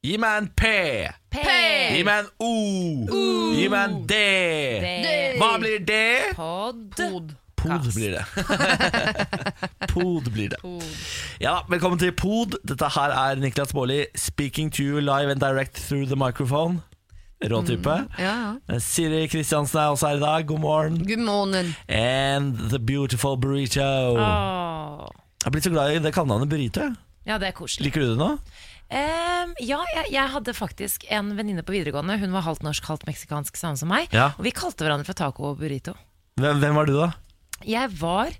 Gi meg en P. P. Gi meg en O. Gi meg en D. D. Hva blir det? Pod. Pod. Pod blir det. Pod blir det. Ja, Velkommen til Pod. Dette her er Niklas Baarli speaking to you live and direct through the microphone. Rå type. Ja, ja. Siri Kristiansen er også her i dag. God morgen. Good morning. And the beautiful burrito. Oh. Jeg er blitt så glad i det kallenavnet burrito. Ja, det er koselig. Liker du det nå? Ehm, ja, jeg, jeg hadde faktisk en venninne på videregående. Hun var halvt norsk, halvt meksikansk, samme som meg. Ja. Og vi kalte hverandre for taco og burrito. Hvem, hvem var du, da? Jeg var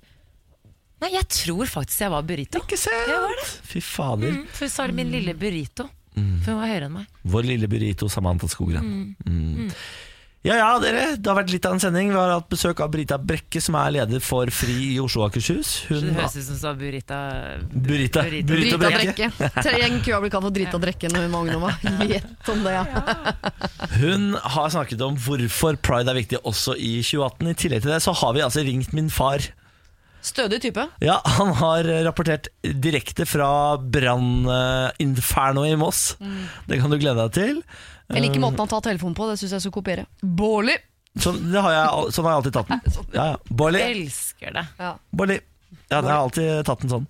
Nei, jeg tror faktisk jeg var burrito. Ikke sant? Jeg var det. Fy fader. Mm, for hun sa det min lille burrito. For hun var høyere enn meg. Vår lille burrito Samantha Skogran. Mm. Ja ja, dere. Det har vært litt av en sending. Vi har hatt besøk av Brita Brekke, som er leder for FRI i Oslo og Akershus. Hun det høres ut som sa Burita Burita, Burita, Burita, Brekke. Trenger kua bli kalt for drita drekke når hun var ungdom. Gjett om det, ja. Hun har snakket om hvorfor pride er viktig også i 2018. I tillegg til det så har vi altså ringt min far. Stødig type. Ja, Han har rapportert direkte fra branninfernoet i Moss. Det kan du glede deg til. Jeg liker måten han tar telefonen på, det syns jeg skal kopiere. Bårli! Sånn, det har jeg, sånn har jeg alltid tatt den. Ja, ja. Bårli. Elsker det. Ja. Bolly. Ja, jeg har alltid tatt den sånn.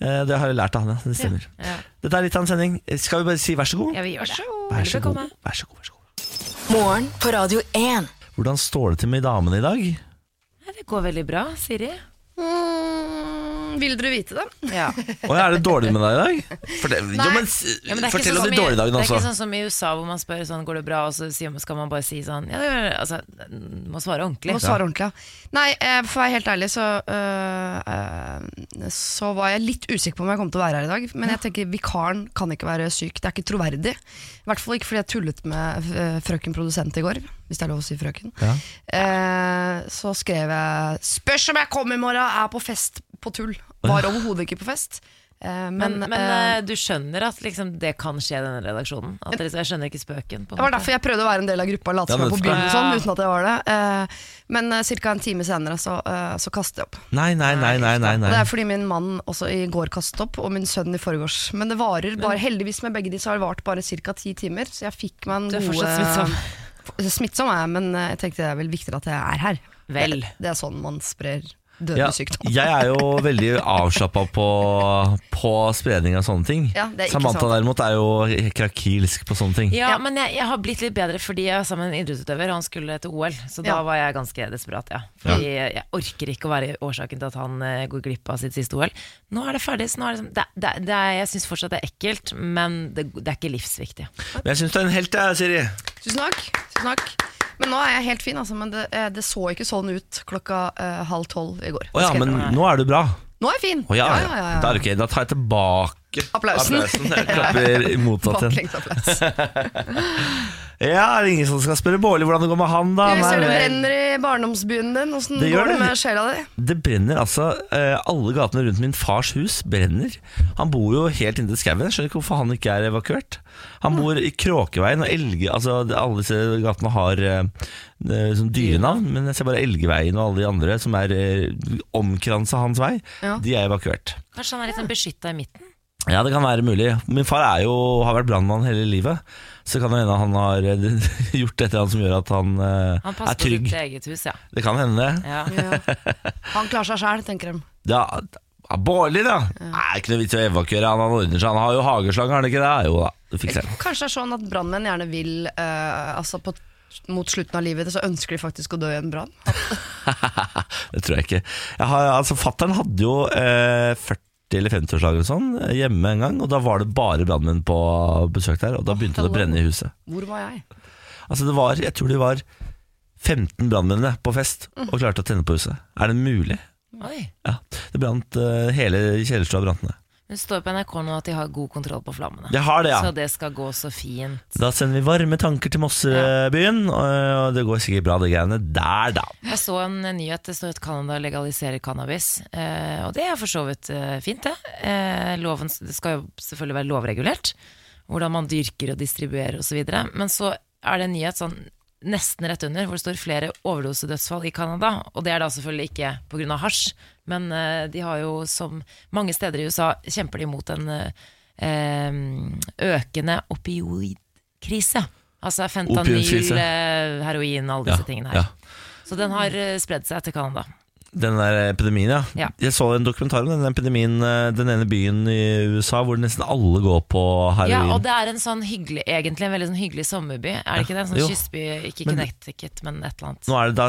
Eh, Det har jeg lært av han, ja. Det stemmer. Ja, Dette er litt av en sending. Skal vi bare si vær så god? ja vi gjør det. Vær så god. Vær så god, vær så god. Morgen på Radio 1. Hvordan står det til med damene i dag? Det går veldig bra, Siri. Mm, vil dere vite det? Ja. Og er det dårlig med deg i dag? Fortell, jo, men, s- Ja, men det er ikke fortell sånn om som de i- dårlige dagene Det er også. ikke sånn som i USA hvor man spør sånn, går det bra, og så sier- skal man bare si sånn Ja, det gjør det. Altså, må svare ordentlig. Må svare ordentlig, ja. Nei, eh, for å være helt ærlig, så, øh, øh, så var jeg litt usikker på om jeg kom til å være her i dag. Men jeg tenker vikaren kan ikke være syk. Det er ikke troverdig. I hvert fall ikke fordi jeg tullet med øh, frøken produsent i går, hvis det er lov å si frøken. Ja. Eh, så skrev jeg 'Spørs om jeg kommer i morgen, er på fest på tull'. Var overhodet ikke på fest. Eh, Men, men men eh, eh, du skjønner at liksom, det kan skje i denne redaksjonen? At dere, jeg skjønner ikke spøken. På Det var derfor jeg prøvde å være en del av gruppa og late som jeg var på byen, og sånn, uten at jeg var det. Eh, men uh, ca. en time senere så, så kastet jeg opp. Nei, nei, nei, nei, nei, nei. det er fordi min mann også i går kastet opp, og min sønn i forgårs. Men det varer bare, heldigvis med begge de så har det vart bare ca. ti timer, så jeg fikk meg en god Du er fortsatt smittsom. Smittsom er jeg, men jeg tenkte det er vel viktigere at jeg er her. Vel. Det, det er sånn man sprer dødelig Ja, sykdom. jeg er jo veldig avslappa på, på spredning av sånne ting. Ja, det er ikke Samantha sånn. derimot er jo krakilsk på sånne ting. Ja, Ja. men jeg, jeg har blitt litt bedre fordi jeg var sammen med en idrettsutøver, og han skulle til OL. Så da var jeg ganske desperat, ja. Fordi jeg orker ikke å være årsaken til at han eh, går glipp av sitt siste OL. Nå er det ferdig. Så nå er det, sånn- det, det, det jeg syns fortsatt det er ekkelt, men det, det er ikke livsviktig. Men jeg syns du er en helt, jeg, Siri. Tusen takk. Tusen takk. Men nå er jeg helt fin, altså. Men det, eh, det så ikke sånn ut klokka eh, halv tolv i går. Å ja, Skal jeg men nå er du bra. Nå er jeg fin! Å ja, ja, Da, er ok. da tar jeg tilbake Applausen. Jeg klapper motsatt igjen. Ja, er det ingen som skal spørre Bårli hvordan det går med han, da? Jeg ser det brenner i barndomsbyen din. Åssen går det det. med sjela di? Det brenner altså eh, Alle gatene rundt min fars hus brenner. Han bor jo helt inntil skauen. Skjønner ikke hvorfor han ikke er evakuert. Han bor i Kråkeveien og Elge... Altså, alle disse gatene har eh, eh, sånn dyrenavn, men jeg ser bare Elgeveien og alle de andre som er omkransa hans vei, Ja. de er evakuert. Kanskje han er litt sånn beskytta i midten? Ja, det kan være mulig. Min far er jo, har vært brannmann hele livet. Så kan det hende han har eh, gjort et eller annet som gjør at han, eh, Han er passer på trygg. sitt eget hus, ja. Det kan hende det. ja. Ja. Han klarer seg sjæl, tenker de. Ja, ja, Bårli, da. Nei, ikke noe vits i å evakuere han. Han ordner seg. Han har jo hageslange, har han ikke det? Jo da, det fikser han. Kanskje det er sånn at brannmenn gjerne vil uh, Altså på, mot slutten av livet så ønsker de faktisk å dø i en brann. Det tror jeg ikke. Jeg har, altså, Fattern hadde jo eh, 40- eller 50-årslag eller sånn eh, hjemme en gang, og da var det bare brannmenn på besøk der, og da begynte det å brenne i huset. Hvor var jeg? Altså det var, Jeg tror det var 15 brannmenn på fest og klarte å tenne på huset. Er det mulig? Oi. Ja, Det brant eh, hele kjellerstua brant ned. Det står på NRK nå at de har god kontroll på flammene. Det har det, ja. Så det skal gå så fint. Da sender vi varme tanker til Mossebyen, og det går sikkert bra, det greiene der, da. Jeg så en nyhet, det står at Canada legaliserer cannabis. Eh, og det er for så vidt eh, fint, det. Eh, loven det skal jo selvfølgelig være lovregulert. Hvordan man dyrker og distribuerer osv. Men så er det en nyhet sånn nesten rett under, hvor det står flere overdosedødsfall i Canada. Og det er da selvfølgelig ikke pga. hasj, men eh, de har jo som mange steder i USA kjemper de mot en, eh, eh, økende opioidkrise. Altså fentanyl, heroin, alle disse Ja, tingene her. ja. Så den har spredd seg til Canada. Den der epidemien, ja. Ja. Jeg så en dokumentar om den epidemien eh, Den ene byen i USA hvor nesten alle går på heroin. Ja, og det er en sånn hyggelig, egentlig en veldig sånn hyggelig sommerby. Er det ikke det? En sånn Jo. kystby, ikke Men- Connecticut, men et eller annet. Nå er det, da,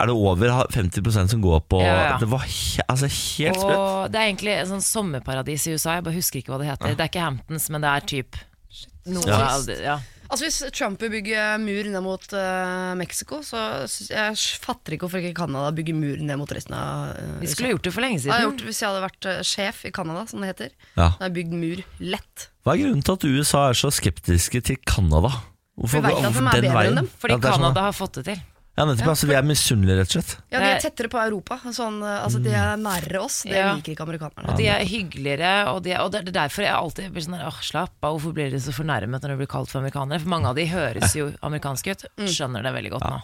er det over 50% som går på Ja, ja. Det var he, altså helt sprøtt. Det er egentlig en sånn sommerparadis i USA, jeg bare husker ikke hva det heter. Det er ikke Hamptons, men det er typ noe Ja. Det-. Altså Hvis Trump vil bygge mur ned mot uh, Mexico, så jeg fatter ikke hvorfor ikke Canada bygger mur ned mot resten av uh, Vi skulle gjort det for lenge siden. Jeg gjort, Hvis jeg hadde vært uh, sjef i Canada, som det heter, Ja. da hadde jeg bygd mur lett. Hva er grunnen til at USA er så skeptiske til Canada? Hvorfor Vi vet at de er den bedre enn dem. Fordi Ja, sånn, Canada har fått det til. Ja, nettopp. altså, de er misunnelige, rett og slett. Ja, De er tettere på Europa. Sånn, eh, altså De er nærere oss. Det Ja. liker ikke amerikanerne. Og de er hyggeligere, og, de er, og det er derfor jeg alltid blir sånn åh, slapp av, hvorfor blir dere så fornærmet når de blir kalt for amerikanere? For mange av de høres jo amerikanske ut, skjønner det veldig godt nå.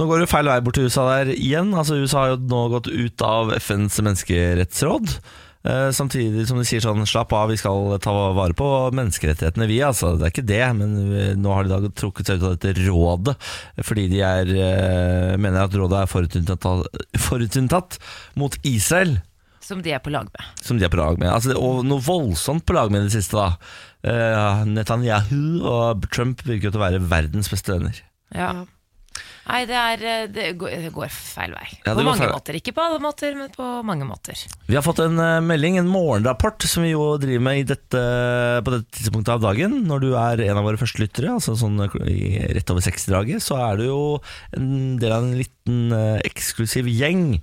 Nå går det feil vei bort til USA der igjen. Altså, USA har jo nå gått ut av FNs menneskerettsråd. Eh, samtidig som de sier sånn slapp av, vi skal ta vare på menneskerettighetene vi. Altså, det er ikke det, men nå har de da trukket seg ut av dette rådet fordi de er, eh, mener at rådet er forutinntatt, forutinntatt mot Israel. Som de er på lag med. Som de er på lag med. Altså, og noe voldsomt på lag med i det siste. da Eh, Netanyahu og Trump virker jo til å være verdens beste venner. Ja. Nei, det, er, eh, det, går, feil vei. Ja, på mange feil måter. Ikke på alle måter, men på mange måter. Vi har fått en eh, melding, en morgenrapport, som vi jo driver med i dette, på dette tidspunktet av dagen. Når du er en av våre første lyttere, altså sånn i rett over 60-draget, så er du jo en del av en liten eh, eksklusiv gjeng.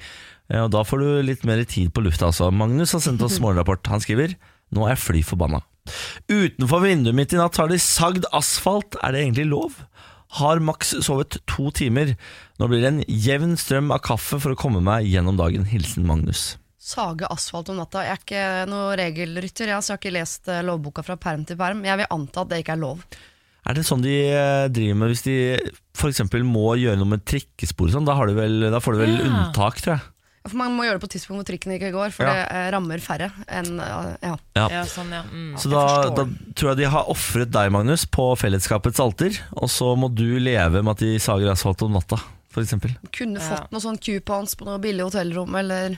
Eh, Og da får du litt mer tid på lufta, altså. Magnus har sendt oss morgenrapport. Han skriver Nå er jeg fly forbanna. Utenfor vinduet mitt i natt har de sagd asfalt. Er det egentlig lov? Har maks sovet to timer. Nå blir det en jevn strøm av kaffe for å komme meg gjennom dagen. Hilsen Magnus. Sage asfalt om natta. Jeg er ikke noe regelrytter, jeg, så jeg har ikke lest eh, lovboka fra perm til perm. Jeg vil anta at det ikke er lov. Er det sånn de eh, driver med hvis de f.eks. må gjøre noe med trikkespor og sånn? Da, har de vel, da får du vel Ja. unntak, tror jeg. For Man må gjøre det på et tidspunkt hvor trikken ikke går, for Ja. det eh, rammer færre enn eh, ja. Ja. Ja, sånn, ja. Mm. Så jeg da, forstår da tror jeg de har ofret deg, Magnus, på fellesskapets alter. Og så må du leve med at de sager asfalt om natta, f.eks. Kunne Ja. fått noen sånn coupons på noe billig hotellrom, eller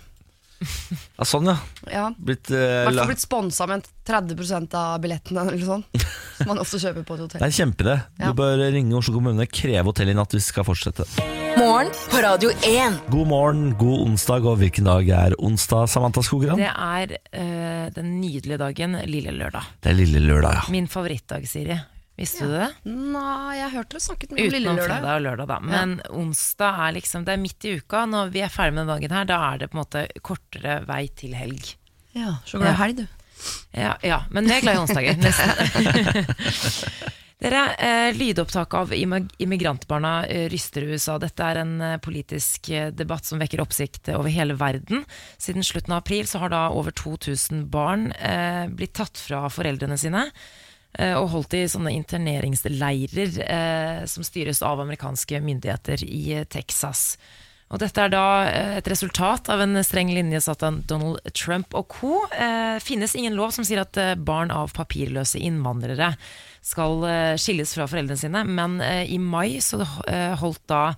Ja, sånn, ja. ja. Blitt, uh, eh, hvert la- fall blitt sponsa med 30% av billettene, eller sånn. Som man ofte kjøper på et Det hotell. er en kjempeidé. Du Ja. bør ringe Oslo kommune, kreve hotell i natt hvis vi skal fortsette. Morgen på Radio 1. God morgen, god onsdag, og hvilken dag er onsdag, Samantha Skogran? Det er uh, den nydelige dagen lille lørdag. Det er lille lørdag, ja. Min favorittdag, Siri. Visste du det? Nei, jeg hørte det snakket mye om Lille Lørdag. fredag og lørdag, da. Men onsdag er liksom Det er midt i uka. Når vi er ferdig med dagen her, da er det på en måte kortere vei til helg. Ja, så glad i helg, du. Ja, ja men jeg er glad i onsdager. Nesten. Dere, eh, Lydopptak av immigrantbarna eh, ryster USA. Dette er en eh, politisk eh, debatt som vekker oppsikt over hele verden. Siden slutten av april så har da over 2000 barn eh, blitt tatt fra foreldrene sine. Eh, Og holdt i sånne interneringsleirer eh, som styres av amerikanske myndigheter i eh, Texas. Og dette er da eh, et resultat av en streng linje satt av Donald Trump og co. Eh, finnes ingen lov som sier at barn av papirløse innvandrere skal skilles fra foreldrene sine, men i mai så holdt da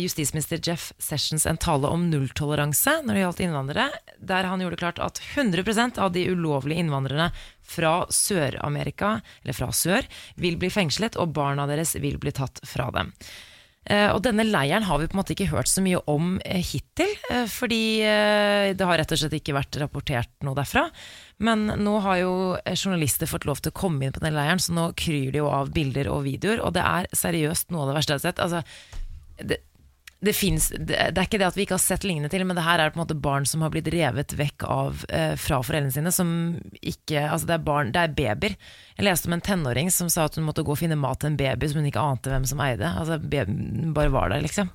justisminister Jeff Sessions en tale om nulltoleranse når det gjaldt innvandrere, der han gjorde klart at 100% av de ulovlige innvandrerne fra Sør-Amerika, eller fra sør, vil bli fengslet, og barna deres vil bli tatt fra dem. Eh, og denne leiren har vi på en måte ikke hørt så mye om eh, hittil, eh, fordi eh, det har rett og slett ikke vært rapportert noe derfra. Men nå har jo eh, journalister fått lov til å komme inn på den leiren, så nå kryr det jo av bilder og videoer, og det er seriøst noe av det verste jeg har sett. Altså, det, det, finnes, det, er ikke det at vi ikke har sett lignende til, men det her er på en måte barn som har blitt revet vekk av, eh, fra foreldrene sine. Som ikke, altså det er barn, det er babyer. Jeg leste om en tenåring som sa at hun måtte gå og finne mat til en baby som hun ikke ante hvem som eide. Altså Babyen bare var der, liksom.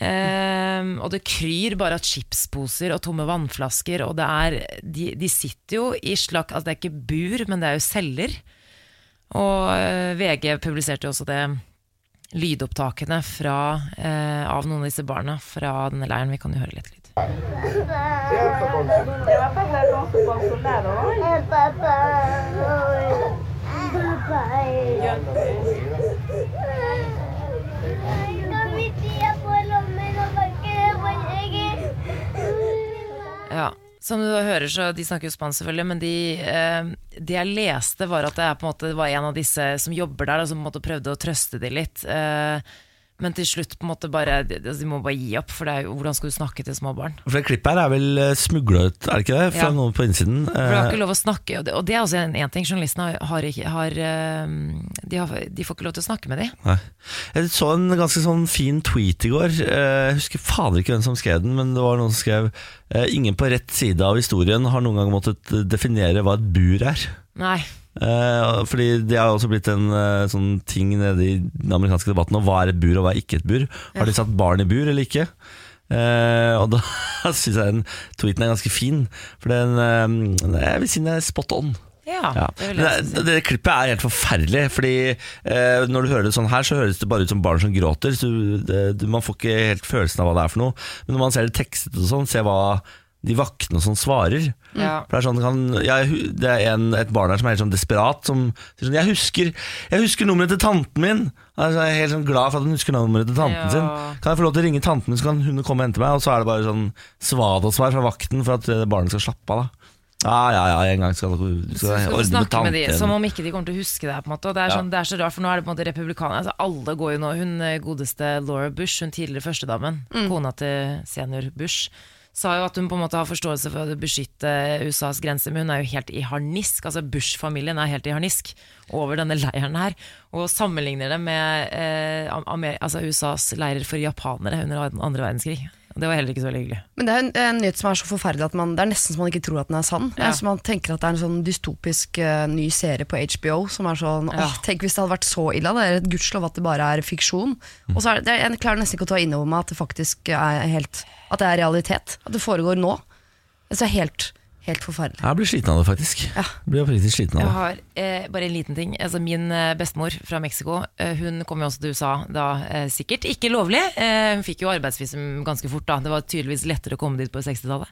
Eh, og det kryr bare av chipsposer og tomme vannflasker, og det er De, de sitter jo i slakk Altså det er ikke bur, men det er jo celler. Og eh, VG publiserte jo også det lydopptakene fra, eh, av noen av disse barna fra denne leiren. Vi kan jo høre litt lyd. ¿Te som du hører så De snakker jo spansk selvfølgelig Men de, eh, det jeg leste var at er på en måte var en av disse som jobber der og Som på en måte prøvde å trøste de litt. Eh, Men til slutt på en måte bare De, må bare gi opp For det er hvordan skal du snakke til små barn? For det klippet her er vel smugla ut, er det ikke det? Fra Ja. noen på innsiden. For du har Eh, ikke lov å snakke Og det, og det er også en, en ting Journalistene har, har ikke har, eh, de, har, de får ikke lov til å snakke med de Nei. Jeg så en ganske sånn fin tweet i går. Eh, Jeg husker fader ikke hvem som skrev den, men det var noen som skrev eh, Ingen på rett side av historien har noen gang måttet definere hva et bur er. Nei Eh, fordi det har også blitt en eh, sånn ting nede i den amerikanske debatten om hva er et bur og hva er ikke et bur. Har de satt barn i bur eller ikke? Eh, og da syns jeg den tweeten er ganske fin, for den eh, Jeg vil si den er spot on. Ja, Ja. det det, det klippet er helt forferdelig, Fordi eh, når du hører det sånn her, så høres det bare ut som barn som gråter. Så det, man får ikke helt følelsen av hva det er for noe. Men når man ser det tekstet og sånn, ser hva de vaktene sånn svarer. Ja. For Det er, sånn, kan, jeg, det er en, et barn her som er helt sånn desperat, som sier sånn jeg husker, 'Jeg husker nummeret til tanten min!' Jeg er helt sånn glad for at hun husker nummeret til tanten Ja. sin. Kan jeg få lov til å ringe tanten min, så kan hun komme og hente meg? Og så er det bare sånn svada-svar fra vakten for at eh, barnet skal slappe av. da Ja, ja, ja, en gang skal du snakke med de. Som om ikke de kommer til å huske det. her, på en måte Og det er, Ja. sånn, det er så rart, for nå er det på en måte republikanere altså, Alle går jo nå Hun eh, godeste Laura Bush, hun tidligere førstedamen, kona til senior Bush, sa jo at hun på en måte har forståelse for å beskytte USAs grenser, men hun er jo helt i harnisk. Altså Bush-familien er helt i harnisk over denne leiren her, og sammenligner det med eh, altså USAs leirer for japanere under andre verdenskrig. Det var heller ikke så veldig hyggelig. Men det er en, en nyhet som er så forferdelig at man, det er nesten så man ikke tror at den er sann. Ja. som man tenker at det er en sånn dystopisk uh, ny serie på HBO som er sånn Ja. åh, Tenk hvis det hadde vært så ille. Det er et gudskjelov at det bare er fiksjon. Og så er det, Jeg klarer nesten ikke å ta inn over meg at det faktisk er helt At det er realitet. At det foregår nå. Er helt, helt forferdelig. Jeg blir sliten av det, faktisk. Ja. Blir faktisk sliten av Jeg har eh, bare en liten ting. Altså, min eh, bestemor fra Mexico eh, Hun kom jo også til USA da, eh, sikkert. Ikke lovlig. Eh, hun fikk jo arbeidsvisum ganske fort. da Det var tydeligvis lettere å komme dit på 60-tallet.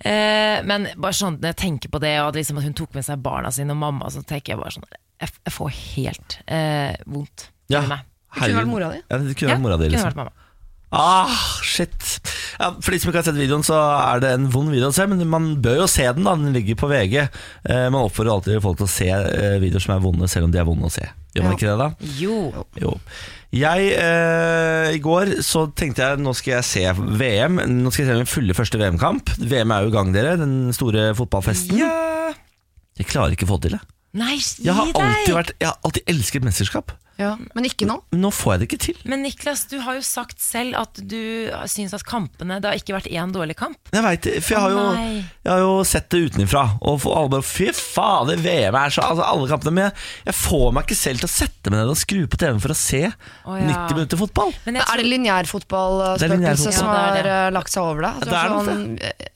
Eh, men bare sånn når jeg tenker på det, og at liksom at hun tok med seg barna sine og mamma, så tenker jeg bare sånn Jeg, jeg får helt eh, vondt Ja, meg. Det kunne vært mora di. Ja, det kunne vært mora di, liksom. Ah, shit. Ja, for de som ikke har sett videoen, så er det en vond video å se, men man bør jo se den. da Den ligger på VG. Eh, man oppfordrer alltid folk til å se eh, videoer som er vonde, selv om de er vonde å se. Gjør man ikke det, da? Jo. Jo. Jeg, eh, I går så tenkte jeg nå skal jeg se VM. Nå skal jeg se min fulle første VM-kamp. VM er jo i gang, dere. Den store fotballfesten. Ja. Jeg klarer ikke å få til det. Nei, gi Jeg har alltid, deg! vært, jeg har alltid elsket mesterskap. Ja. Men ikke nå. Nå får jeg det ikke til. Men Niklas, du har jo sagt selv at du syns at kampene Det har ikke vært én dårlig kamp. Jeg vet, det, for jeg har, jo, jeg har jo sett det utenfra Og alle bare, fy fader, VM er så altså, Alle kampene Men jeg, jeg får meg ikke selv til å sette meg ned Og skru på TV for å se oh, ja. 90 minutter fotball Men tror... Er det lineærfotballspøkelset lineærfotball. som Ja, det har det. eh, lagt seg over deg? Nok sånn,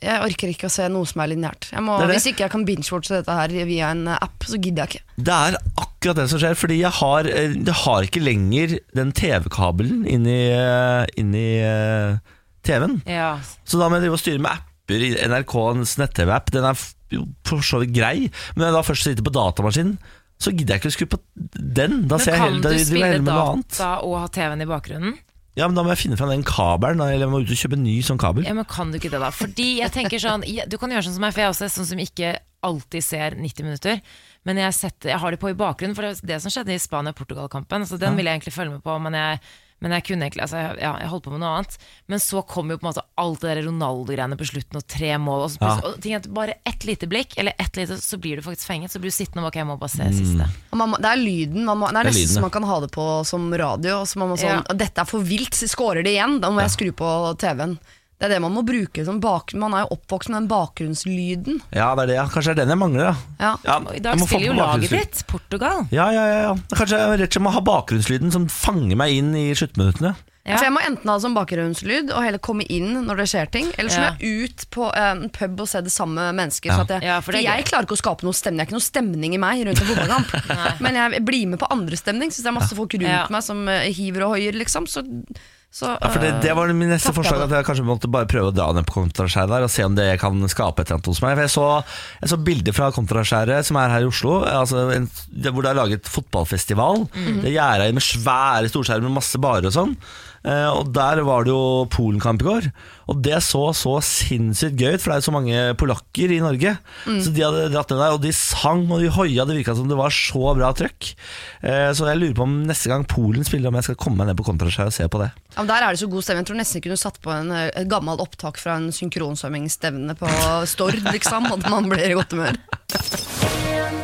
jeg orker ikke å se noe som er lineært. Hvis ikke jeg kan binge-watche dette her via en eh, app, så gidder jeg ikke. Det er akkurat det som skjer Fordi jeg har, eh, jeg har ikke lenger Den TV-kabelen inn i, eh, inn i eh, TV-en Ja, Så da må jeg drive og styre med apper i NRKs nett-TV-app Den er for så vidt grei Men når jeg da først sitter på datamaskinen Så gidder jeg ikke å skru på den. Da Men ser jeg kan heller, du da jeg spille heller med noe annet. data og ha TV-en i bakgrunnen? Ja, men da må jeg finne fram den kabelen Eller jeg må ut og kjøpe en ny sånn kabel. Ja, men Kan du ikke det, da? Fordi jeg tenker sånn Du kan gjøre sånn som meg, for jeg er også sånn som ikke alltid ser 90 minutter. Men jeg, setter, jeg har det på i bakgrunnen, for det er det som skjedde i Spania-Portugal-kampen. Så den ville jeg egentlig følge med på, men jeg, men jeg kunne egentlig altså, ja, jeg holdt på med noe annet. Men så kom jo på en måte alt det Ronaldo-greiene på slutten, og tre mål. Og, så, Ja. og ting at bare ett lite blikk, eller ett lite, så blir du faktisk fenget. Så blir du sittende Ok, jeg må bare se Mm. siste. Og man det er lyden. Man må, det er nesten så man kan ha det på som radio. Og så man må sånn, Ja. Dette er for vilt, så skårer det igjen. Da må jeg skru på TV-en. Det er det man må bruke som bakgrunn. Man er jo oppvokst med den bakgrunnslyden. Ja, det er det, ja. Kanskje det er den jeg mangler, da. Ja. Ja, I dag spiller jo laget ditt, Portugal. Ja, ja, ja, ja. Kanskje jeg rett og slett må ha bakgrunnslyden som fanger meg inn i sluttminuttene. Ja. For Jeg må enten ha det som bakgrunnslyd og heller komme inn når det skjer ting, eller så må jeg ut på en pub og se det samme mennesket. Ja. Jeg, Ja, for for jeg klarer ikke å skape noe stemning. Det er ikke noe stemning i meg rundt en fotballkamp. Men jeg blir med på andre stemning. Syns det er masse folk rundt Ja. meg som eh, hiver og hoier, liksom. Så Så, Ja, for det, det var min neste takk, forslag. At jeg kanskje måtte bare prøve å dra ned på kontraskjæret Og se om det kan skape et eller annet hos meg. For jeg så, jeg så bilder fra kontraskjæret Som er her i Oslo altså en, Hvor det er laget fotballfestival. Det er gjerdet med svære storskjermer Med masse barer og sånn og der var det jo Polenkamp i går Og det så så sinnssykt gøy ut For det er jo så mange polakker i Norge Så de hadde dratt ned der Og de sang og de hoia Det virket som det var så bra trøkk Eh, Så jeg lurer på om neste gang Polen spiller Om jeg skal komme meg ned på kontraskjær og se på det Ja, men der er det så god stemning. Jeg tror nesten jeg kunne satt på en, gammel et gammelt opptak fra en synkronsvømmingsstevne på Stord, liksom, at man blir i godt humør.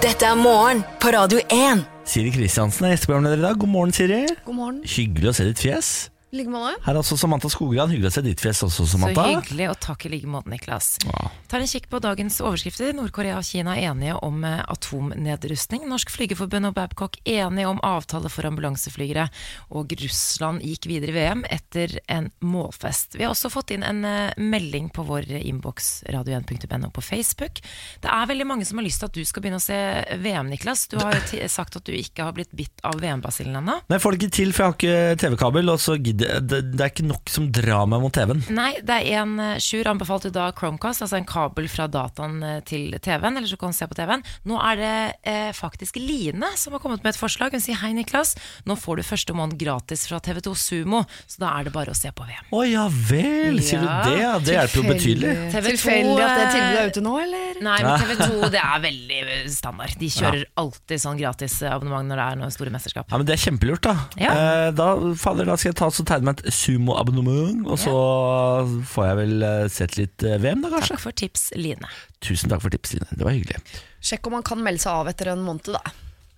Dette er morgen på Radio 1. Siri Kristiansen er gjesteprogramleder i dag. God morgen, Siri. God morgen. Hyggelig å se ditt fjes. Like måte. Her er også Samantha Skogran. Hyggelig å se ditt fjes også, Samantha. Så hyggelig, og takk i like måte, Niklas. Ja. Tar en kikk på dagens overskrifter. Nord-Korea og Kina er enige om eh, atomnedrustning. Norsk Flygerforbund og Babcock enige om avtale for ambulanseflygere. Og Russland gikk videre i VM etter en målfest. Vi har også fått inn en eh, melding på vår innboks radio1.no på Facebook. Det er veldig mange som har lyst til at du skal begynne å se VM, Niklas. Du har jo sagt at du ikke har blitt bitt av VM-basillen ennå. Nei, jeg får det ikke til, for jeg har ikke TV-kabel. Og så gidder det, det er ikke nok som drar meg mot TV-en. Nei, det er en Sjur anbefalte da Chromecast, altså en kabel fra dataen eh, til TV-en, eller så kan du se på TV-en. Nå er det eh, faktisk Line som har kommet med et forslag. Hun sier hei, Niklas. Nå får du første måned gratis fra TV2 Sumo, så da er det bare å se på VM. Å ja vel, sier Ja, du det? Ja, det hjelper jo betydelig. Tilfeldig at det eh, tilbudet er ute nå, eller? Nei, men TV2 det er veldig eh, standard. De kjører alltid sånn gratis abonnement når det er noen store mesterskap. Ja, men Det er kjempelurt, da. Ja. Eh, da, fader, da skal jeg ta og tegne meg et sumo-abonnement, og så får jeg vel eh, sett litt eh, VM, da kanskje. Takk for tips, Line. Tusen takk for tips, Line. Det var hyggelig. Sjekk om man kan melde seg av etter en måned, da.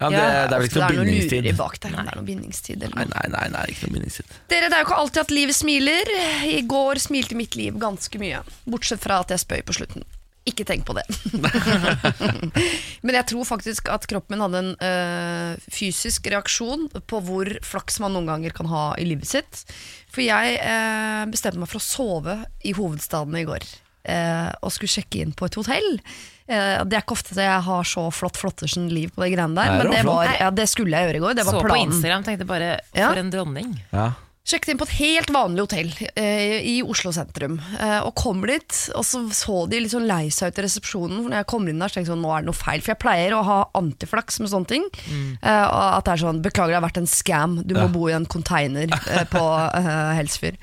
Ja, det, det er vel ikke det noe er noe bindingstid? bak der. Det er noe bindingstid eller Nei, noe. nei, nei, nei, ikke noe bindingstid. Dere, det er jo ikke alltid at livet smiler. I går smilte mitt liv ganske mye. Bortsett fra at jeg spøy på slutten. Ikke tenk på det. Men jeg tror faktisk at kroppen min hadde en øh, fysisk reaksjon på hvor flaks man noen ganger kan ha i livet sitt. For jeg øh, bestemte meg for å sove i hovedstaden i går. øh, og skulle sjekke inn på et hotell. Eh, det er ikke ofte jeg har så flott flottersen liv på de greiene der, Nei, det men det, var, ja, det skulle jeg gjøre i går. Det var Så på. Instagram tenkte bare Ja. for en dronning. Ja. Sjekket inn på et helt vanlig hotell eh, i Oslo sentrum. Eh, og kommer dit, og så så de litt sånn lei seg ut i resepsjonen. For når jeg kommer inn der, så tenkte jeg sånn, nå er det noe feil. For jeg pleier å ha antiflaks med sånne ting. Eh, og at det er sånn, beklager det har vært en scam, du må Ja. bo i en container eh, på uh, Helsfyr.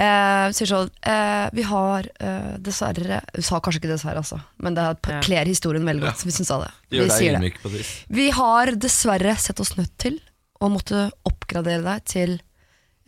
Eh, sier sånn eh, Vi har eh, dessverre Hun sa kanskje ikke dessverre, altså, men det kler historien veldig godt. Hvis hun sa det. Vi sier det. Vi har dessverre sett oss nødt til å måtte oppgradere deg til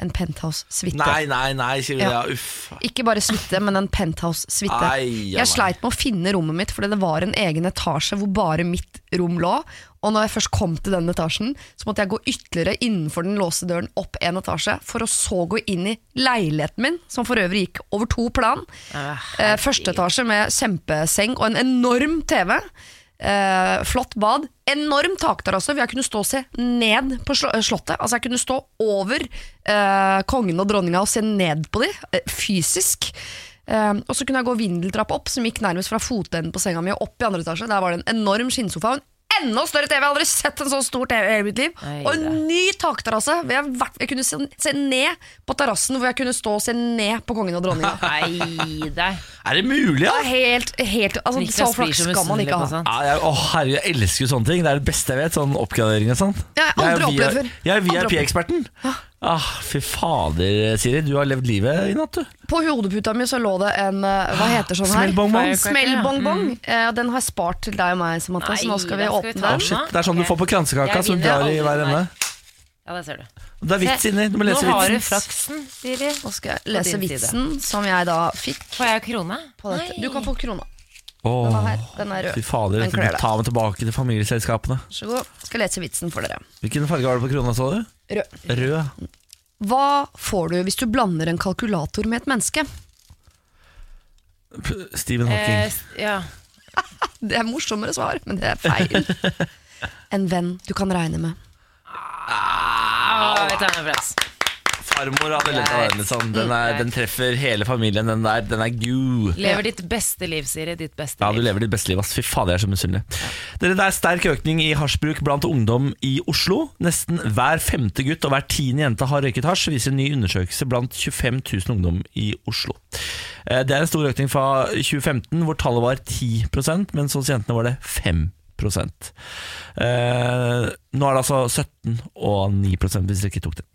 en penthouse-suite. Nei, nei, nei, sier du. Ja. Ja, uff. Ikke bare suite, men en penthouse-suite. Jeg sleit med å finne rommet mitt, fordi det var en egen etasje hvor bare mitt rom lå. Og når jeg først kom til den etasjen, så måtte jeg gå ytterligere innenfor den låste døren opp en etasje, for å så gå inn i leiligheten min, som for øvrig gikk over to plan. Uh, første etasje med kjempeseng og en enorm TV. Eh, flott bad. Enorm takterrasse, hvor jeg kunne stå og se ned på slottet. Altså Jeg kunne stå over eh, kongen og dronninga og se ned på dem, eh, fysisk. Eh, og så kunne jeg gå vindeltrapp opp, som gikk nærmest fra fotenden på senga mi og opp i andre etasje. Der var det en enorm skinnsofa og en enda større TV. Jeg har aldri sett en så stor TV i hele mitt liv. Nei, og en ny takterrasse. hvor Jeg, vært- jeg kunne se, se ned på terrassen, hvor jeg kunne stå og se ned på kongen og dronninga. Er det mulig, Det ja? helt, helt altså, Så flaks skal man ikke ha. Ja, jeg, å, herregud, jeg elsker jo sånne ting. Det er det beste jeg vet. Sånn oppgradering og sånn. Ja, jeg har aldri opplevd før. Jeg er. VIP-eksperten. Ah, fy fader, Siri. Du har levd livet i natt, du. På hodeputa mi så lå det en eh, Hva heter sånn her? Smellbongbong. Smellbongbong. Eh, den har jeg spart til deg og meg, Samantha, så nå skal vi Nei, da skal vi åpne ta den. den. Shit, det er sånn du Ok. får på kransekaka, Jeg som du vinner drar i aldri hver ende. Ja, det ser du. Det er vits inni. Du må lese Nå har du vitsen. flaksen, Siri. Nå skal jeg lese din side. vitsen som jeg da fikk Får jeg krone? på dette. Du kan få krona. Åh, Den er her. Den er rød. Fy fader, Den kler deg. ta meg tilbake til familieselskapene. Vær så god. Skal lese vitsen for dere. Hvilken farge var du på krona, sa du? Rød. Rød. Hva får du hvis du blander en kalkulator med et menneske? Stephen Hawking. Eh, ja. Det er morsommere svar, men det er feil. En venn du kan regne med. Ah, farmor hadde ledd av den. Liksom. Den, er, den treffer hele familien, den der. Den er gu. Lever ditt beste liv, Siri. Ditt beste liv. Ja, du lever ditt beste liv, ass. Fy fader, jeg er så misunnelig. Dere, Det er sterk økning i hasjbruk blant ungdom i Oslo. Nesten hver femte gutt og hver tiende jente har røyket hasj, viser en ny undersøkelse blant 25 000 ungdom i Oslo. Eh, Det er en stor økning fra 2015, hvor tallet var 10% mens hos jentene var det 5 Eh, Nå er det altså 17 og 9 hvis dere ikke tok det.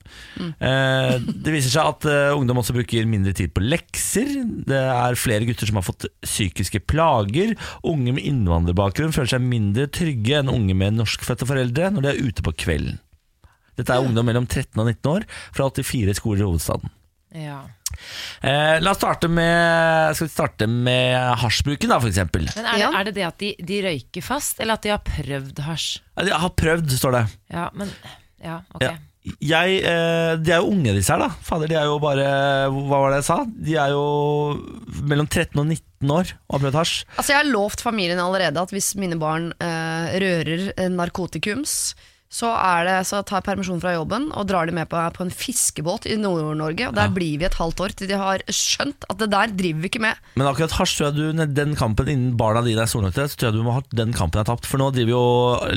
Eh, det viser seg at eh, ungdom også bruker mindre tid på lekser. Det er flere gutter som har fått psykiske plager. Unge med innvandrerbakgrunn føler seg mindre trygge enn unge med norskfødte foreldre når de er ute på kvelden. Dette er ungdom mellom 13 og 19 år fra 84 skoler i hovedstaden. Ja. Eh, la oss starte med, skal vi starte med hasjbruken, da, for eksempel. Men er det, er det det at de, de røyker fast, eller at de har prøvd hasj? Ja, De har prøvd, står det. Ja, men Ja, ok. Ja. Jeg, eh, de er jo unge disse her da Fader, de er jo bare Hva var det jeg sa? De er jo mellom 13 og 19 år Og har prøvd hasj Altså Jeg har lovt familien allerede at hvis mine barn eh, rører narkotikums, så, er det, så tar jeg permisjon fra jobben og drar de med på, på en fiskebåt i Nord-Norge. Og Der blir vi et halvt år til de har skjønt at det der driver vi ikke med. Men akkurat hasj tror jeg du Den kampen innen barna dine er store nok til Så tror jeg du må ha Den kampen er tapt For nå driver jo